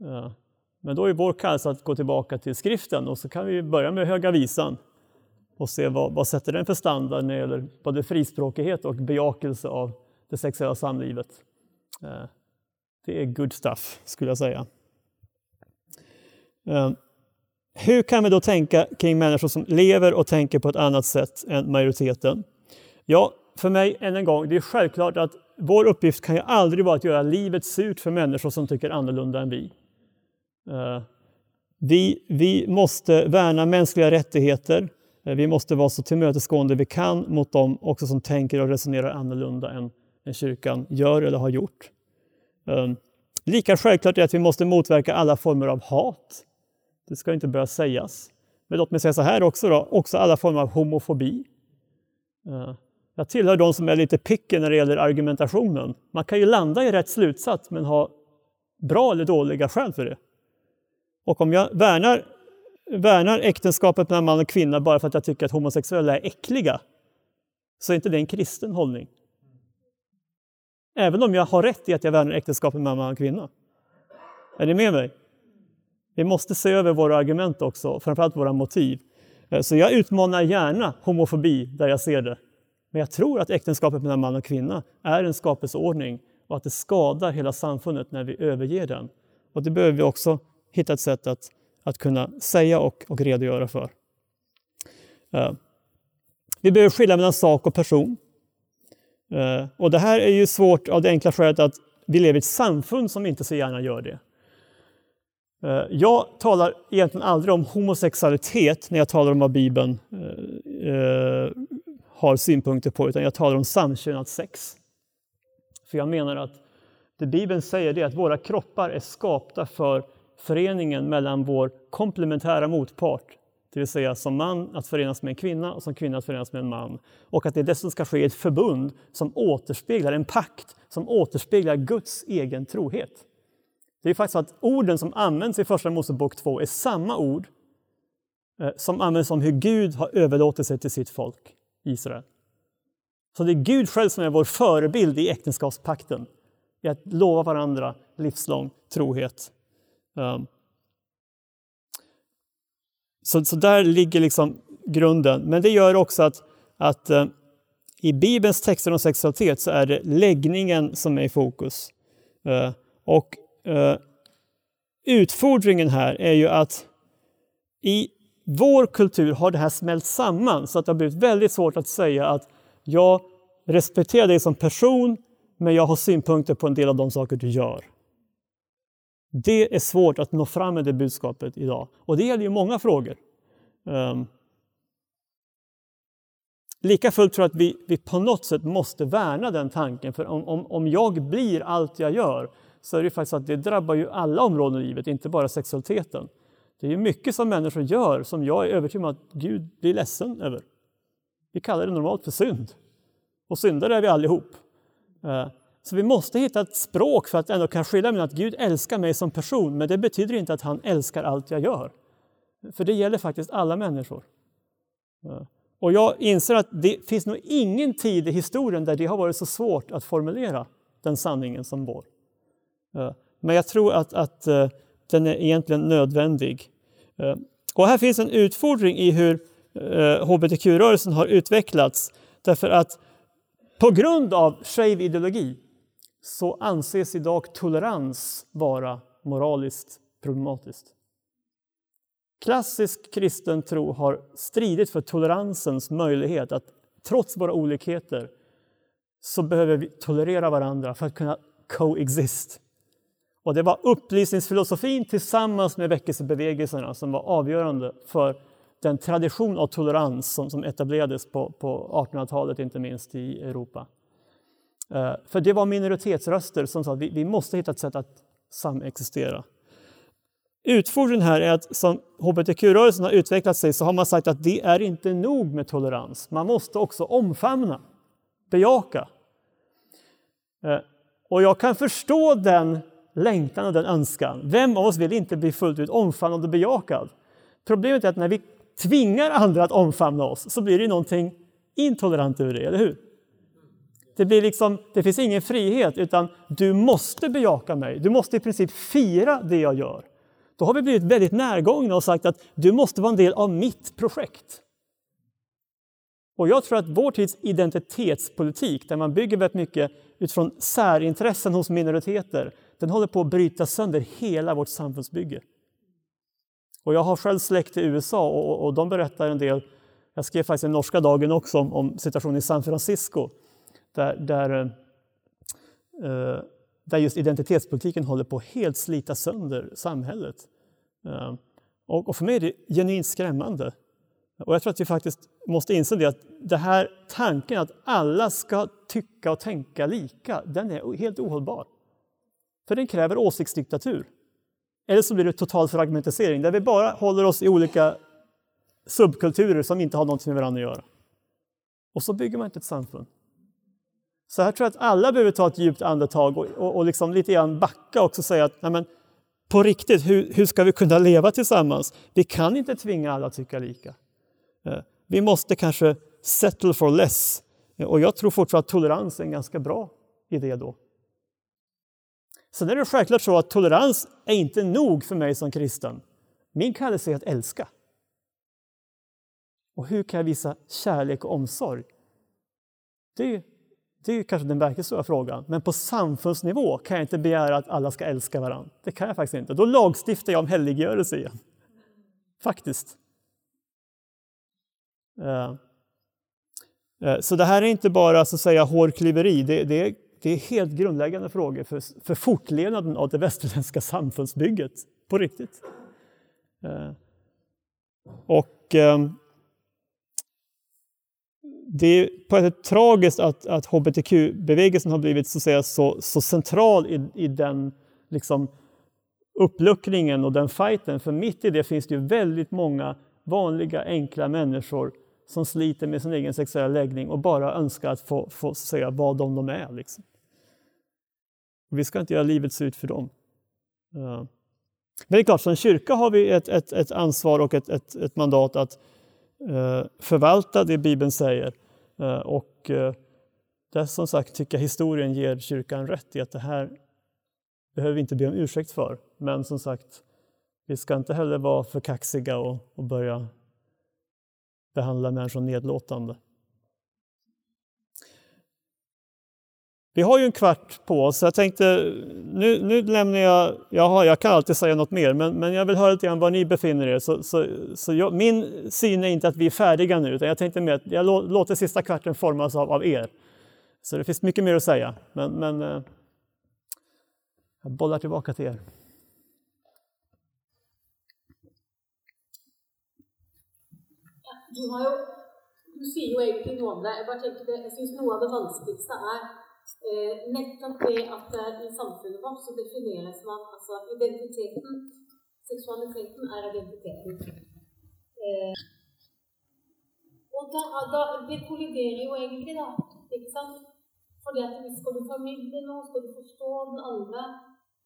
Ehm, men då är vår kallelse att gå tillbaka till skriften och så kan vi börja med Höga Visan och se vad, vad sätter den för standard när det gäller både frispråkighet och bejakelse av det sexuella samlivet. Ehm, det är good stuff, skulle jag säga. Ehm, hur kan vi då tänka kring människor som lever och tänker på ett annat sätt än majoriteten? Ja, för mig, än en gång, det är självklart att vår uppgift kan ju aldrig vara att göra livet surt för människor som tycker annorlunda än vi. Ehm, vi, vi måste värna mänskliga rättigheter. Ehm, vi måste vara så tillmötesgående vi kan mot dem också som tänker och resonerar annorlunda än, än kyrkan gör eller har gjort. Ehm, lika självklart är att vi måste motverka alla former av hat. Det ska inte börja sägas. Men låt mig säga så här också, då, också alla former av homofobi. Ehm, jag tillhör de som är lite picky när det gäller argumentationen. Man kan ju landa i rätt slutsats men ha bra eller dåliga skäl för det. Och om jag värnar, värnar äktenskapet mellan man och kvinna bara för att jag tycker att homosexuella är äckliga, så är inte det en kristen hållning. Även om jag har rätt i att jag värnar äktenskapet mellan man och kvinna. Är ni med mig? Vi måste se över våra argument också, framförallt våra motiv. Eh, så jag utmanar gärna homofobi där jag ser det. Men jag tror att äktenskapet mellan man och kvinna är en skapelseordning och att det skadar hela samfundet när vi överger den. Och det behöver vi också hitta ett sätt att, att kunna säga och, och redogöra för. Eh, vi behöver skilja mellan sak och person. Eh, och det här är ju svårt av det enkla skälet att vi lever i ett samfund som inte så gärna gör det. Eh, jag talar egentligen aldrig om homosexualitet när jag talar om vad Bibeln eh, har synpunkter på, utan jag talar om samkönat sex. För jag menar att det Bibeln säger är att våra kroppar är skapta för föreningen mellan vår komplementära motpart, det vill säga som man att förenas med en kvinna och som kvinna att förenas med en man. Och att det dessutom ska ske i ett förbund som återspeglar, en pakt som återspeglar Guds egen trohet. Det är faktiskt så att orden som används i Första Mosebok 2 är samma ord eh, som används om hur Gud har överlåtit sig till sitt folk, Israel. Så det är Gud själv som är vår förebild i äktenskapspakten, i att lova varandra livslång trohet. Ehm, så, så där ligger liksom grunden. Men det gör också att, att eh, i Bibelns texter om sexualitet så är det läggningen som är i fokus. Eh, och eh, utfordringen här är ju att i vår kultur har det här smält samman så att det har blivit väldigt svårt att säga att jag respekterar dig som person men jag har synpunkter på en del av de saker du gör. Det är svårt att nå fram med det budskapet idag. Och det gäller ju många frågor. Um, lika fullt tror jag att vi, vi på något sätt måste värna den tanken. För om, om, om jag blir allt jag gör så är det faktiskt att det drabbar ju alla områden i livet, inte bara sexualiteten. Det är ju mycket som människor gör som jag är övertygad om att Gud blir ledsen över. Vi kallar det normalt för synd. Och syndare är vi allihop. Ehm, så vi måste hitta ett språk för att ändå kunna skilja mellan att Gud älskar mig som person, men det betyder inte att han älskar allt jag gör. För det gäller faktiskt alla människor. Och jag inser att det finns nog ingen tid i historien där det har varit så svårt att formulera den sanningen som vår. Men jag tror att, att eh, den är egentligen nödvändig. Och här finns en utfordring i hur eh, hbtq-rörelsen har utvecklats. Därför att på grund av skev ideologi så anses idag tolerans vara moraliskt problematiskt. Klassisk kristen tro har stridit för toleransens möjlighet att trots våra olikheter så behöver vi tolerera varandra för att kunna coexist. Och det var upplysningsfilosofin tillsammans med väckelsebevegelserna som var avgörande för den tradition av tolerans som, som etablerades på, på 1800-talet, inte minst i Europa. Eh, för det var minoritetsröster som sa att vi, vi måste hitta ett sätt att samexistera. Utfordringen här är att som hbtq-rörelsen har utvecklat sig så har man sagt att det är inte nog med tolerans. Man måste också omfamna, bejaka. Eh, och jag kan förstå den längtan och den önskan. Vem av oss vill inte bli fullt ut omfamnad och bejakad? Problemet är att när vi tvingar andra att omfamna oss så blir det någonting intolerant över det, eller hur? Det, blir liksom, det finns ingen frihet, utan du måste bejaka mig. Du måste i princip fira det jag gör. Då har vi blivit väldigt närgångna och sagt att du måste vara en del av mitt projekt. Och jag tror att vår tids identitetspolitik, där man bygger väldigt mycket utifrån särintressen hos minoriteter, den håller på att bryta sönder hela vårt samfundsbygge. Och jag har själv släkt i USA och, och de berättar en del, jag skrev faktiskt i Norska dagen också om, om situationen i San Francisco, där, där, eh, där just identitetspolitiken håller på att helt slita sönder samhället. Eh, och, och för mig är det genuint skrämmande. Och jag tror att vi faktiskt måste inse det att det här tanken att alla ska tycka och tänka lika, den är helt ohållbar. För den kräver åsiktsdiktatur. Eller så blir det total fragmentisering där vi bara håller oss i olika subkulturer som inte har någonting med varandra att göra. Och så bygger man inte ett samfund. Så här tror jag att alla behöver ta ett djupt andetag och, och, och liksom lite grann backa också och säga att nej men, på riktigt, hur, hur ska vi kunna leva tillsammans? Vi kan inte tvinga alla att tycka lika. Eh, vi måste kanske settle for less. Eh, och jag tror fortfarande att tolerans är en ganska bra idé då. Sen är det självklart så att tolerans är inte nog för mig som kristen. Min kallelse är att älska. Och hur kan jag visa kärlek och omsorg? Det det är kanske den verkligt stora frågan. Men på samfundsnivå kan jag inte begära att alla ska älska varandra. Det kan jag faktiskt inte. Då lagstiftar jag om helliggörelse igen. Faktiskt. Eh, eh, så det här är inte bara så att säga hårklyveri, det, det, är, det är helt grundläggande frågor för, för fortlevnaden av det västerländska samfundsbygget på riktigt. Eh, och ehm, det är på ett sätt tragiskt att, att hbtq-bevegelsen har blivit så, att säga, så, så central i, i den liksom, uppluckringen och den fighten. För mitt i det finns det ju väldigt många vanliga enkla människor som sliter med sin egen sexuella läggning och bara önskar att få, få säga vad de, de är. Liksom. Vi ska inte göra livet surt för dem. Eh. Men det är klart, som kyrka har vi ett, ett, ett ansvar och ett, ett, ett mandat att eh, förvalta det Bibeln säger. Eh, och där det som sagt tycker jag historien ger kyrkan rätt i att det här behöver vi inte be om ursäkt för. Men som sagt, vi ska inte heller vara för kaxiga och, och börja behandla människor nedlåtande. Vi har ju en kvart på oss, så jag tänkte nu, nu lämnar jag, jaha, jag kan alltid säga något mer, men, men jag vill höra lite grann var ni befinner er. Så, så, så jag, min syn är inte att vi är färdiga nu, utan jag tänkte mer att jag låter sista kvarten formas av, av er. Så det finns mycket mer att säga, men, men eh, jag bollar tillbaka till er. Du, jo, du, sier jo egentlig noe om det. Jeg bare tenker det, jeg syns noe av det vanskeligste er eh, nettopp det at eh, i samfunnet vårt så defineres man altså identiteten Seksualiteten er identiteten. Eh, og da, da, det kolliderer jo egentlig, da. Ikke sant? Fordi at skal du formidle noe, skal du forstå den andre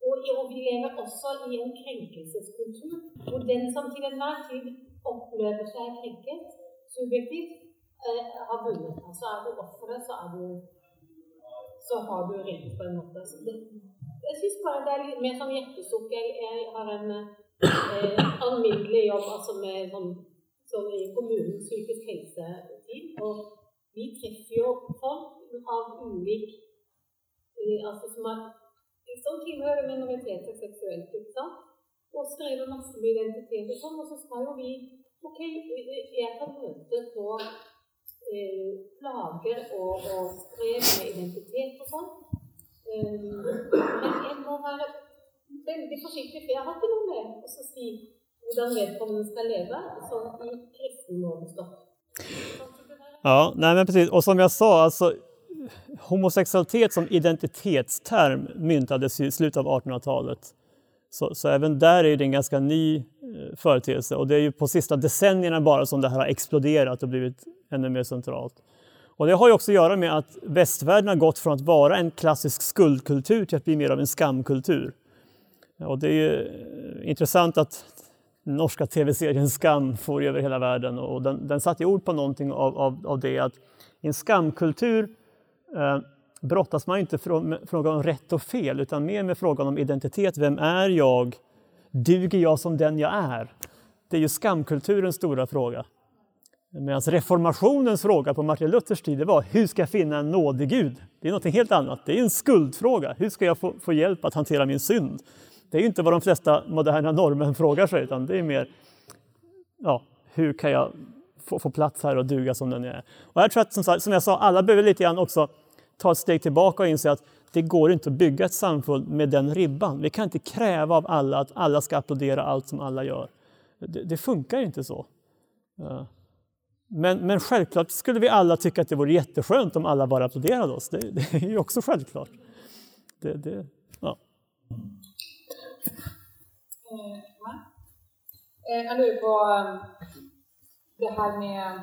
og, og vi lever også i en krenkelseskultur hvor den som til enhver tid opplever seg krenket, subjektivt, eh, har vunnet. Altså er du offeret, så, så har du rett, på en måte. Det, jeg syns bare det er litt mer sånn hjertesukk. Jeg, jeg, har en eh, *clears throat* alminnelig jobb altså med sånn, sånn i kommunens psykisk helse-team. Og vi treffer jo folk av ulik eh, altså som, har som tilhører minoriteter seksuelt. ikke sant? Og strever masse med identitet og sånn. Og så skal jo vi Ok, jeg kan møte på eh, plager och, och strev med identitet och sånt. Eh, men jeg må være veldig forsiktig, for jeg har ikke noe med å si hvordan vedkommende ska leva sånn i kristen målestokk. Ja, nej men precis. Och som jag sa, alltså, homosexualitet som identitetsterm myntades i slutet av 1800-talet. Så, så, även där är det en ganska ny eh, företeelse och det är ju på sista decennierna bara som det här har exploderat och blivit ännu mer centralt. Och det har ju också att göra med att västvärlden har gått från att vara en klassisk skuldkultur till att bli mer av en skamkultur. Och det är ju intressant att norska tv-serien Skam får över hela världen och den, den satte ord på någonting av, av, av det att i en skamkultur eh, brottas man inte med frågan om rätt och fel utan mer med frågan om identitet. Vem är jag? Duger jag som den jag är? Det är ju skamkulturens stora fråga. Medan reformationens fråga på Martin Luthers tid var hur ska jag finna en nådig Gud? Det är något helt annat. Det är en skuldfråga. Hur ska jag få, få hjälp att hantera min synd? Det är inte vad de flesta moderna norrmän frågar sig, utan det är mer ja, hur kan jag få, få plats här och duga som den jag är? Och jag tror att, som, som jag sa, alla behöver lite grann också ta ett steg tillbaka och inse att det går inte att bygga ett samfund med den ribban. Vi kan inte kräva av alla att alla ska applådera allt som alla gör. Det, det funkar inte så. Eh. Men, men självklart skulle vi alla tycka att det vore jätteskönt om alla bara applåderade oss. Det, det är ju också självklart. Det, det, ja. Eh, jag lurer eh, på um, det här med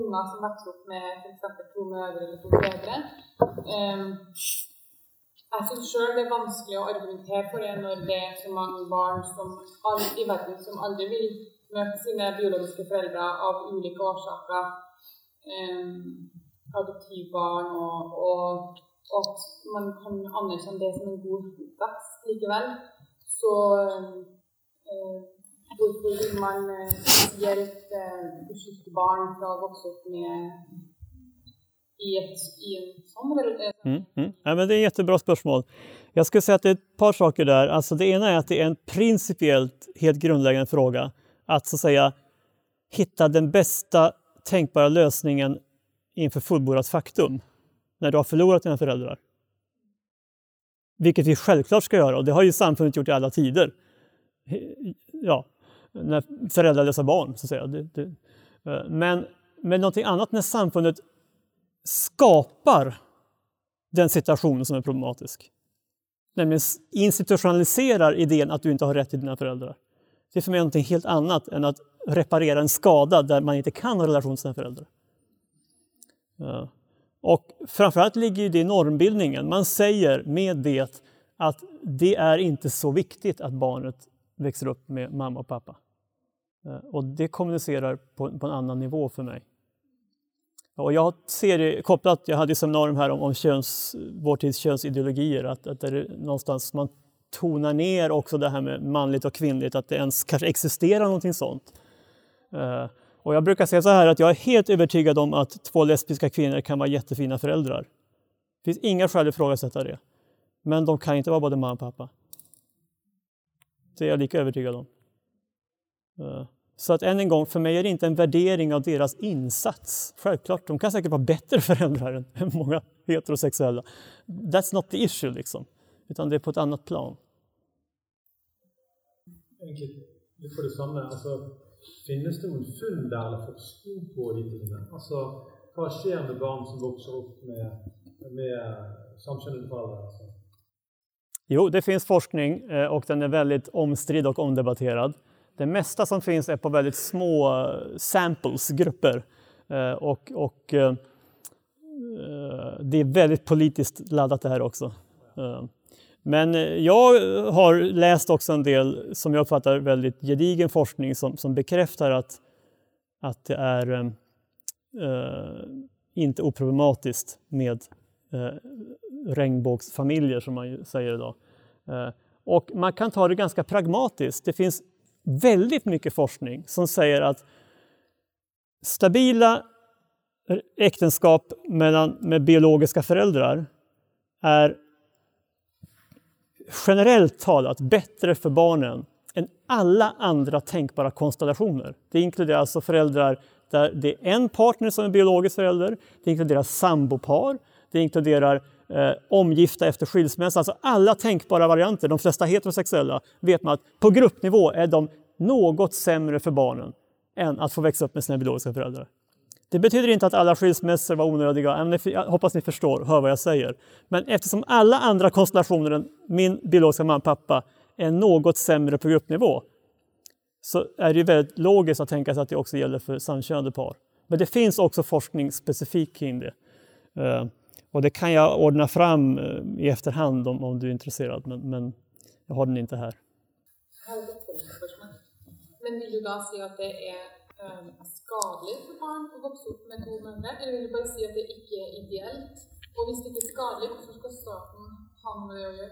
unga som växer upp med till exempel två mödrar eller två fäder. Ehm, jag syns själv det är vanskligt att argumentera för det när det är så många barn som, i världen som aldrig vill med sina biologiska föräldrar av olika orsaker. Um, adoptivbarn och, och, och att man kan anerkänna det som en god uppväxt likväl Så eh, varför vill man eh, speciellt eh, beskytta barn från att växa upp med i, ett, i en sån relation? Eh, mm, mm. Ja, men det är ett jättebra spörsmål. Jag skulle säga att det är ett par saker där. Alltså det ena är att det är en principiellt helt grundläggande fråga att så att säga hitta den bästa tänkbara lösningen inför fullbordat faktum när du har förlorat dina föräldrar. Vilket vi självklart ska göra och det har ju samfundet gjort i alla tider. Ja, när föräldralösa barn, så att säga. Det, det. Eh, men, men någonting annat när samfundet skapar den situation som är problematisk. Nämligen institutionaliserar idén att du inte har rätt till dina föräldrar. Det är för mig någonting helt annat än att reparera en skada där man inte kan ha relation till sina föräldrar. Ja. Och framförallt ligger det i normbildningen. Man säger med det att det är inte så viktigt att barnet växer upp med mamma och pappa. Eh, och det kommunicerar på, på en annan nivå för mig. Och jag ser det kopplat, jag hade ett seminarium här om, om köns, vår tids könsideologier, att, att det är någonstans man tonar ner också det här med manligt och kvinnligt, att det ens kanske existerar någonting sånt. Uh, och jag brukar säga så här att jag är helt övertygad om att två lesbiska kvinnor kan vara jättefina föräldrar. Det finns inga skäl att ifrågasätta det. Men de kan inte vara både mamma och pappa. Det är jag lika övertygad om. Uh, så att än en gång, för mig är det inte en värdering av deras insats. Självklart, de kan säkert vara bättre *laughs* föräldrar än många heterosexuella. That's not the issue liksom. Utan det är på ett annat plan. Egentlig litt på det samme. Altså, finnes det noen funn der eller forskning på de tingene? Altså, hva skjer med barn som vokser upp med, med samkönade föräldrar? Alltså? Jo, det finns forskning eh, och den är väldigt omstridd och omdebatterad. Det mesta som finns är på väldigt små eh, samples, grupper. Eh, och, och det är väldigt politiskt laddat det här också. Men eh, jag har läst också en del, som jag uppfattar väldigt gedigen forskning som, som bekräftar att, att det är eh, eh inte oproblematiskt med eh, regnbågsfamiljer, som man säger idag. Eh, och man kan ta det ganska pragmatiskt. Det finns väldigt mycket forskning som säger att stabila eh, äktenskap mellan, med biologiska föräldrar är generellt talat bättre för barnen än alla andra tänkbara konstellationer. Det inkluderar alltså föräldrar där det är en partner som är biologisk förälder, det inkluderar sambopar, det inkluderar eh, omgifta efter skilsmässa, alltså alla tänkbara varianter, de flesta heterosexuella, vet man att på gruppnivå är de något sämre för barnen än att få växa upp med sina biologiska föräldrar. Det betyder inte att alla skilsmässor var onödiga. Jag hoppas ni förstår, hör vad jag säger. Men eftersom alla andra konstellationer än min biologiska mamma och pappa är något sämre på gruppnivå så är det väldigt logiskt att tänka sig att det också gäller för samkönade par. Men det finns också forskning specifikt kring det. Eh, och det kan jag ordna fram eh, i efterhand om, om du är intresserad, men, men jag har den inte här. Men vill du då säga att det är Ehm, skadligt för barn att växa upp med två män? Eller vill du bara säga att det inte är ideellt? Och om det inte är skadligt, varför ska staten ha med det att göra?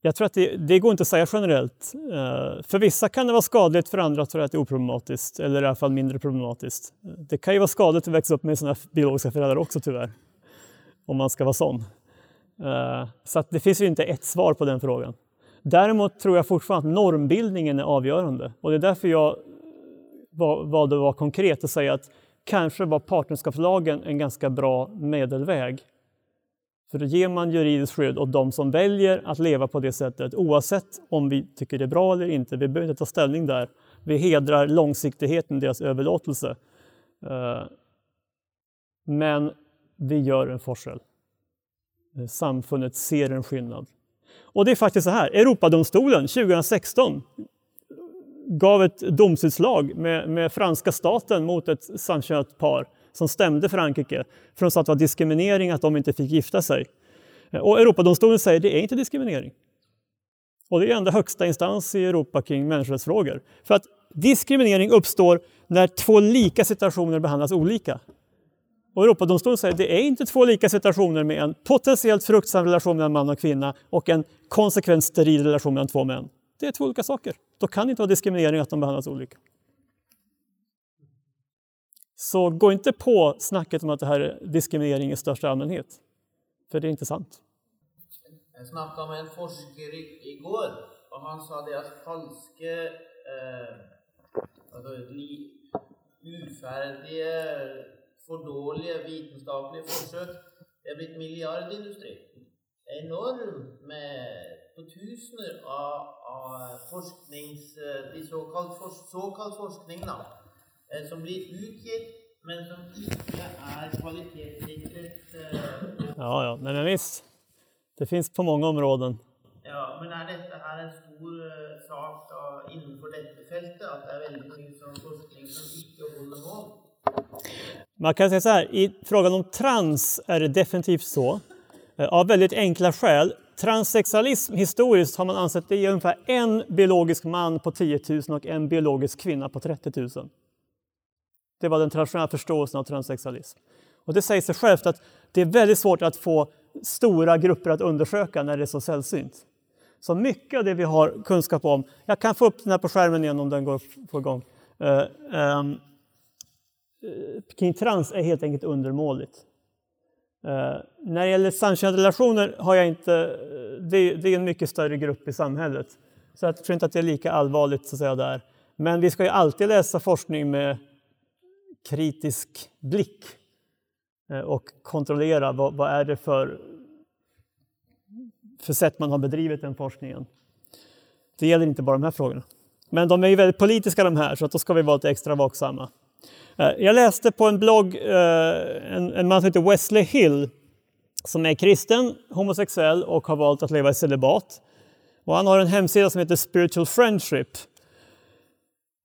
Jag tror att det, det, går inte att säga generellt. Ehm, för vissa kan det vara skadligt, för andra tror jag att det är oproblematiskt, eller i alla fall mindre problematiskt. Det kan ju vara skadligt att växa upp med sina biologiska föräldrar också tyvärr, om man ska vara sån. Ehm, så så det finns ju inte ett svar på den frågan. Däremot tror jag fortfarande att normbildningen är avgörande och det är därför jag valde att vara konkret och säga att kanske var partnerskapslagen en ganska bra medelväg. För då ger man juridiskt skydd åt de som väljer att leva på det sättet oavsett om vi tycker det är bra eller inte. Vi behöver inte ta ställning där. Vi hedrar långsiktigheten i deras överlåtelse. Eh, men vi gör en forskel. Eh, samfundet ser en skillnad. Och det är faktiskt så här, Europadomstolen 2016 gav ett domsutslag med, med franska staten mot ett samkönat par som stämde Frankrike för de sa att det var diskriminering att de inte fick gifta sig. Och Europadomstolen säger att det är inte diskriminering. Och det är enda högsta instans i Europa kring människorättsfrågor. För att diskriminering uppstår när två lika situationer behandlas olika. Och Europadomstolen säger att det är inte två lika situationer med en potentiellt fruktsam relation mellan man och kvinna och en konsekvent steril relation mellan två män. Det är två olika saker. Då kan det inte vara diskriminering att de behandlas olika. Så gå inte på snacket om att det här är diskriminering i största allmänhet. För det är inte sant. Jag snackade med en forskare igår och han sa det att falska, eh, alltså, ufärdiga for dårlige vitenskapelige. Det har blivit miljardindustri. Det enormt med tusener av, av forsknings, såkalt, for, såkalt forskning da, eh, som blir utgitt, men som ikke er kvalitetssikret. Eh. Ja, ja, men visst. Det finns på många områden. Ja, men är detta här en stor sak da, innenfor dette feltet? At det er veldig mye sånn forskning som ikke holder mål? Man kan säga så här, i frågan om trans är det definitivt så. Eh, av väldigt enkla skäl. Transsexualism historiskt har man ansett det är ungefär en biologisk man på 10 000 och en biologisk kvinna på 30 000. Det var den traditionella förståelsen av transsexualism. Och det säger sig självt att det är väldigt svårt att få stora grupper att undersöka när det är så sällsynt. Så mycket av det vi har kunskap om, jag kan få upp den här på skärmen igen om den går på igång. Uh, um, kring trans är helt enkelt undermåligt. Eh, när det gäller samkönade relationer har jag inte, det, det, är en mycket större grupp i samhället. Så jag tror inte att det är lika allvarligt så att säga, där. Men vi ska ju alltid läsa forskning med kritisk blick eh, och kontrollera vad, vad, är det för, för sätt man har bedrivit den forskningen. Det gäller inte bara de här frågorna. Men de är ju väldigt politiska de här, så att då ska vi vara lite extra vaksamma. Eh, jag läste på en blogg eh, en, en man som heter Wesley Hill som är kristen, homosexuell och har valt att leva i celibat. Och han har en hemsida som heter Spiritual Friendship.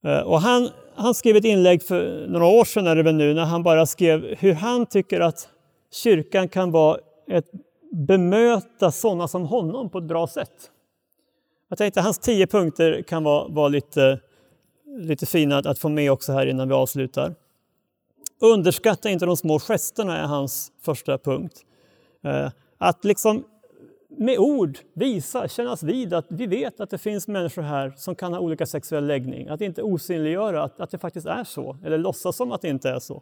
Eh, och han, han skrev ett inlägg för några år sedan, är det väl nu, när han bara skrev hur han tycker att kyrkan kan vara ett bemöta sådana som honom på ett bra sätt. Jag tänkte att hans tio punkter kan vara, vara lite, lite fina att, att få med också här innan vi avslutar. Underskatta inte de små gesterna är hans första punkt. Eh, att liksom med ord visa, kännas vid att vi vet att det finns människor här som kan ha olika sexuell läggning. Att inte osynliggöra att, att det faktiskt är så, eller låtsas som att det inte är så.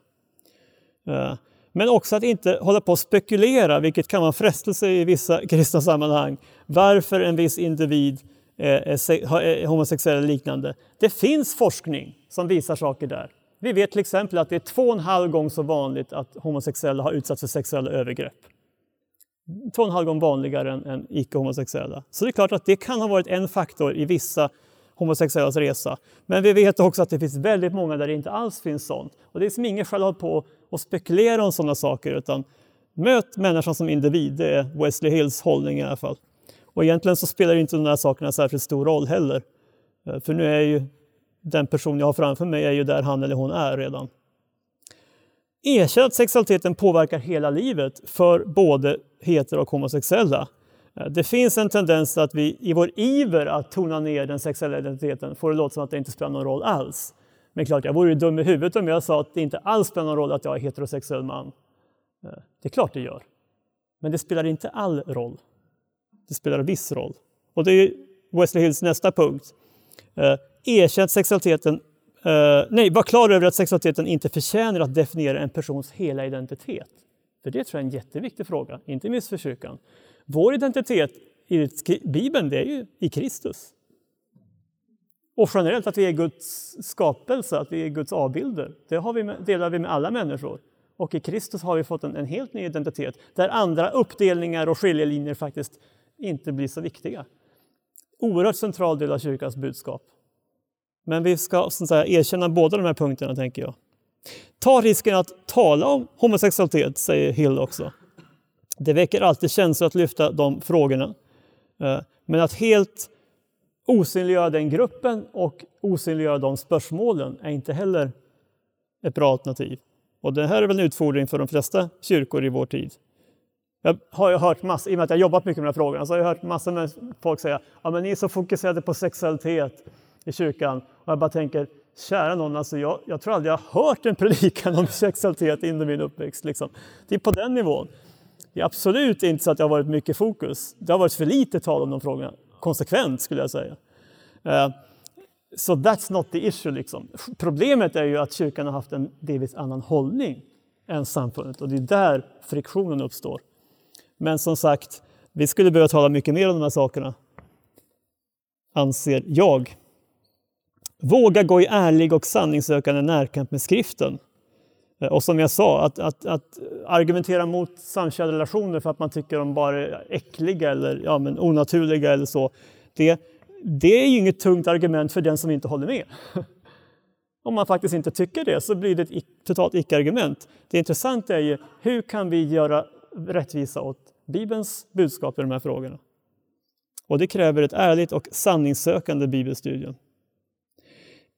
Eh, men också att inte hålla på och spekulera, vilket kan vara en frestelse i vissa *laughs* kristna sammanhang, varför en viss individ Eh, eh, eh, homosexuella eller liknande. Det finns forskning som visar saker där. Vi vet till exempel att det är två och en halv gång så vanligt att homosexuella har utsatts för sexuella övergrepp. Två och en halv gång vanligare än, än icke-homosexuella. Så det är klart att det kan ha varit en faktor i vissa homosexuellas resa. Men vi vet också att det finns väldigt många där det inte alls finns sånt. Och det är som ingen skäl att på och spekulera om sådana saker utan möt människan som individ. Det är Wesley Hills hållning i alla fall. Och egentligen så spelar inte de här sakerna särskilt stor roll heller. Eh, för nu är ju den person jag har framför mig är ju där han eller hon är redan. Erkänn att sexualiteten påverkar hela livet för både hetero och homosexuella. Eh, det finns en tendens att vi i vår iver att tona ner den sexuella identiteten får det låta som att det inte spelar någon roll alls. Men klart, jag vore ju dum i huvudet om jag sa att det inte alls spelar någon roll att jag är heterosexuell man. Eh, det är klart det gör. Men det spelar inte all roll. Det spelar viss roll. Och det är Wesley Hills nästa punkt. Eh, erkänn att sexualiteten Eh, nej, var klar över att sexualiteten inte förtjänar att definiera en persons hela identitet. För det tror jag är en jätteviktig fråga, inte minst för kyrkan. Vår identitet i Bibeln, det är ju i Kristus. Och generellt att vi är Guds skapelse, att vi är Guds avbilder. Det har vi med, delar vi med alla människor. Och i Kristus har vi fått en, en helt ny identitet där andra uppdelningar och skiljelinjer faktiskt inte blir så viktiga. Oerhört central del av kyrkans budskap. Men vi ska så säga, erkänna båda de här punkterna, tänker jag. Ta risken att tala om homosexualitet, säger Hill också. Det väcker alltid känslor att lyfta de frågorna. Eh, men att helt osynliggöra den gruppen och osynliggöra de spörsmålen är inte heller ett bra alternativ. Och det här är väl en utfordring för de flesta kyrkor i vår tid. Jag har ju hört massor, i och med att jag jobbat mycket med de här frågorna, så har jag hört massor med folk säga att ni är så fokuserade på sexualitet i kyrkan. Och jag bara tänker, kära någon, alltså jag, jag tror aldrig jag har hört en predikan om *laughs* sexualitet under min uppväxt. Liksom. Det är på den nivån. Det är absolut inte så att det har varit mycket fokus. Det har varit för lite tal om de frågorna. Konsekvent skulle jag säga. Uh, så so that's not the issue. Liksom. Problemet är ju att kyrkan har haft en delvis annan hållning än samfundet och det är där friktionen uppstår. Men som sagt, vi skulle behöva tala mycket mer om de här sakerna, anser jag. Våga gå i ärlig och sanningssökande närkamp med skriften. Eh, och som jag sa, att, att, att argumentera mot samkönade relationer för att man tycker de bara är äckliga eller ja, men onaturliga eller så. Det, det är ju inget tungt argument för den som inte håller med. *laughs* Om man faktiskt inte tycker det så blir det ett totalt icke-argument. Det intressanta är ju hur kan vi göra rättvisa åt Bibelns budskap i de här frågorna? Och det kräver ett ärligt och sanningssökande bibelstudium.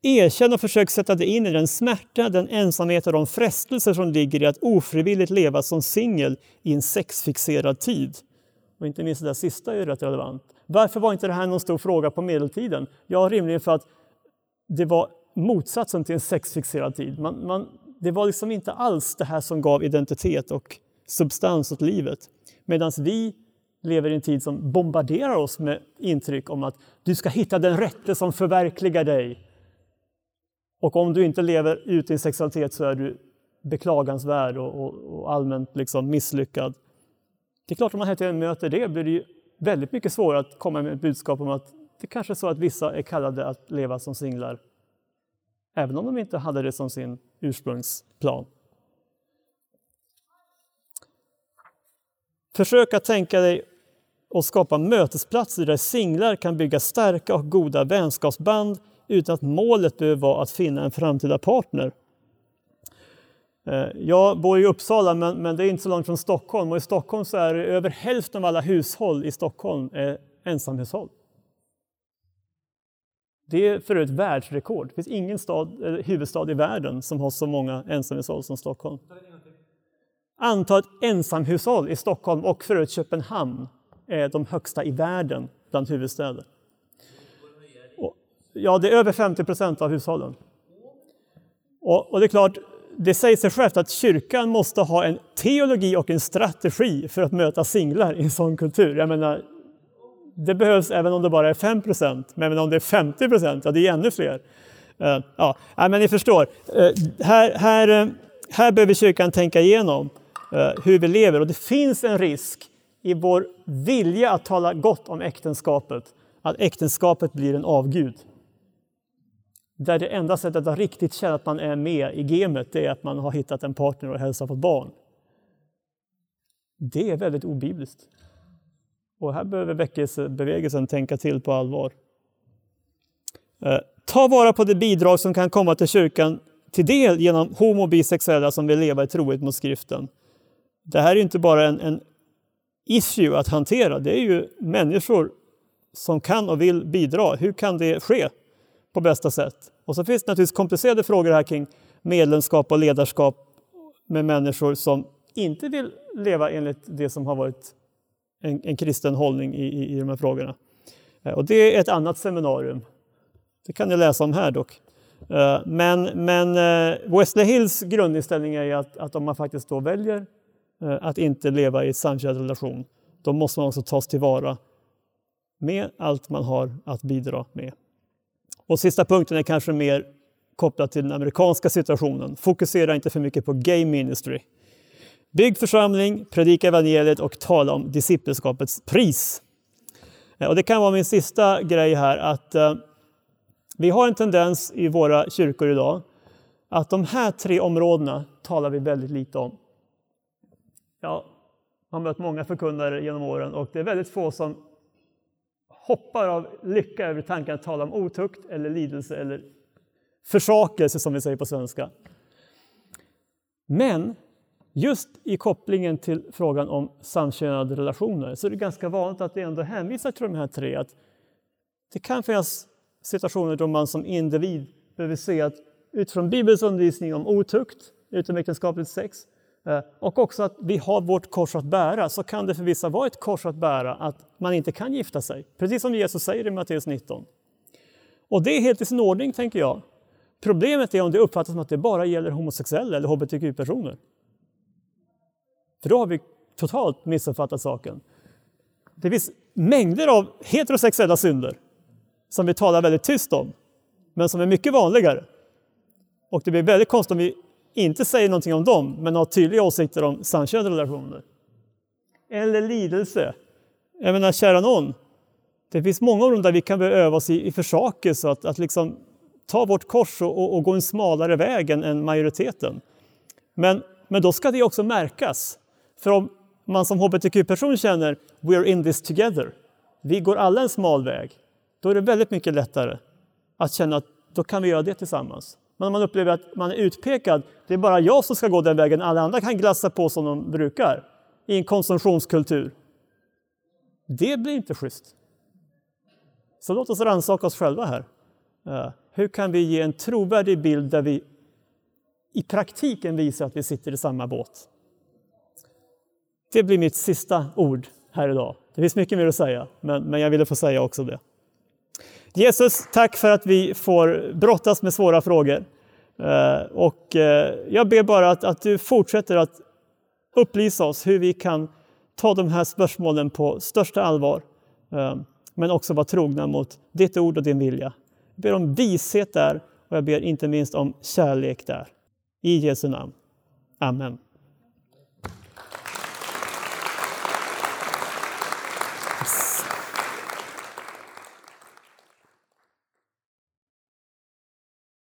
Erkänn och försök sätta dig in i den smärta, den ensamhet och de frestelser som ligger i att ofrivilligt leva som singel i en sexfixerad tid. Och inte minst det där sista är rätt relevant. Varför var inte det här någon stor fråga på medeltiden? Ja, rimligen för att det var motsatsen till en sexfixerad tid. Man, man, det var liksom inte alls det här som gav identitet och substans åt livet. Medan vi lever i en tid som bombarderar oss med intryck om att du ska hitta den rätte som förverkligar dig. Och om du inte lever ut din sexualitet så är du beklagansvärd och, och, och allmänt liksom misslyckad. Det är klart, om man hela möter det blir det ju väldigt mycket svårare att komma med ett budskap om att det kanske är så att vissa är kallade att leva som singlar, även om de inte hade det som sin ursprungsplan. Försök att tänka dig och skapa mötesplatser där singlar kan bygga starka och goda vänskapsband utan att målet behöver vara att finna en framtida partner. Eh, jag bor i Uppsala, men, men det är inte så långt från Stockholm. Och I Stockholm så är över hälften av alla hushåll i Stockholm är ensamhushåll. Det är för ett världsrekord. Det finns ingen stad, huvudstad i världen som har så många ensamhushåll som Stockholm. Antalet ensamhushåll i Stockholm och förut Köpenhamn är de högsta i världen bland huvudstäder. Ja, det är över 50 procent av hushållen. Och, och, det är klart, det säger sig självt att kyrkan måste ha en teologi och en strategi för att möta singlar i en sån kultur. Jag menar, det behövs även om det bara är 5 procent, men om det är 50 procent, ja det är ännu fler. Uh, ja, men ni förstår, uh, här, här, uh, här behöver kyrkan tänka igenom Eh, hur vi lever och det finns en risk i vår vilja att tala gott om äktenskapet, att äktenskapet blir en avgud där det enda sättet att riktigt känna att man är med i gamet är att man har hittat en partner och hälsar på barn. Det är väldigt obibliskt. Och här behöver väckelsebevägelsen tänka till på allvar. Eh, ta vara på det bidrag som kan komma till kyrkan till del genom homo och bisexuella som vill leva i trohet mot skriften. Det här är inte bara en, en issue att hantera, det är ju människor som kan och vill bidra. Hur kan det ske på bästa sätt? Och så finns det naturligtvis komplicerade frågor här kring medlemskap och ledarskap med människor som inte vill leva enligt det som har varit en, en kristen hållning i, i, i de här frågorna. Eh, och det är ett annat seminarium. Det kan ni läsa om här dock. Eh, men, men eh, Wesley Hills grundinställning är att, att om man faktiskt då väljer Eh, att inte leva i samkönad relation, då måste man också tas tillvara med allt man har att bidra med. Och sista punkten är kanske mer kopplad till den amerikanska situationen. Fokusera inte för mycket på gay ministry. Bygg församling, predika evangeliet och tala om discipleskapets pris. Eh, och det kan vara min sista grej här att eh, vi har en tendens i våra kyrkor idag att de här tre områdena talar vi väldigt lite om. Jag har mött många förkunnare genom åren och det är väldigt få som hoppar av lycka över tanken att tala om otukt eller lidelse eller försakelse som vi säger på svenska. Men just i kopplingen till frågan om samkönade relationer så är det ganska vanligt att det ändå hänvisar till de här tre. Att det kan finnas situationer då man som individ behöver se att utifrån Bibelns undervisning om otukt, utomäktenskapligt sex Eh, och också att vi har vårt kors att bära så kan det för vissa vara ett kors att bära att man inte kan gifta sig. Precis som Jesus säger i Matteus 19. Och det är helt i sin ordning, tänker jag. Problemet är om det uppfattas som att det bara gäller homosexuella eller hbtq-personer. För då har vi totalt missuppfattat saken. Det finns mängder av heterosexuella synder som vi talar väldigt tyst om, men som är mycket vanligare. Och det blir väldigt konstigt om vi inte säger någonting om dem, men har tydliga åsikter om samkönade relationer. Eller lidelse. Jag menar, kära någon, det finns många områden där vi kan behöva öva oss i, i försakelse, att, att liksom ta vårt kors och, och, och, gå en smalare väg än, än majoriteten. Men, men då ska det också märkas. För om man som hbtq-person känner “we're in this together”, vi går alla en smal väg, då är det väldigt mycket lättare att känna att då kan vi göra det tillsammans. Men om man upplever att man är utpekad, det är bara jag som ska gå den vägen, alla andra kan glassa på som de brukar i en konsumtionskultur. Det blir inte schysst. Så låt oss rannsaka oss själva här. Eh, hur kan vi ge en trovärdig bild där vi i praktiken visar att vi sitter i samma båt? Det blir mitt sista ord här idag. Det finns mycket mer att säga, men, men jag ville få säga också det. Jesus, tack för att vi får brottas med svåra frågor. Eh, och eh, jag ber bara att, att du fortsätter att upplysa oss hur vi kan ta de här spörsmålen på största allvar, eh, men också vara trogna mot ditt ord och din vilja. Jag ber om vishet där och jag ber inte minst om kärlek där. I Jesu namn. Amen.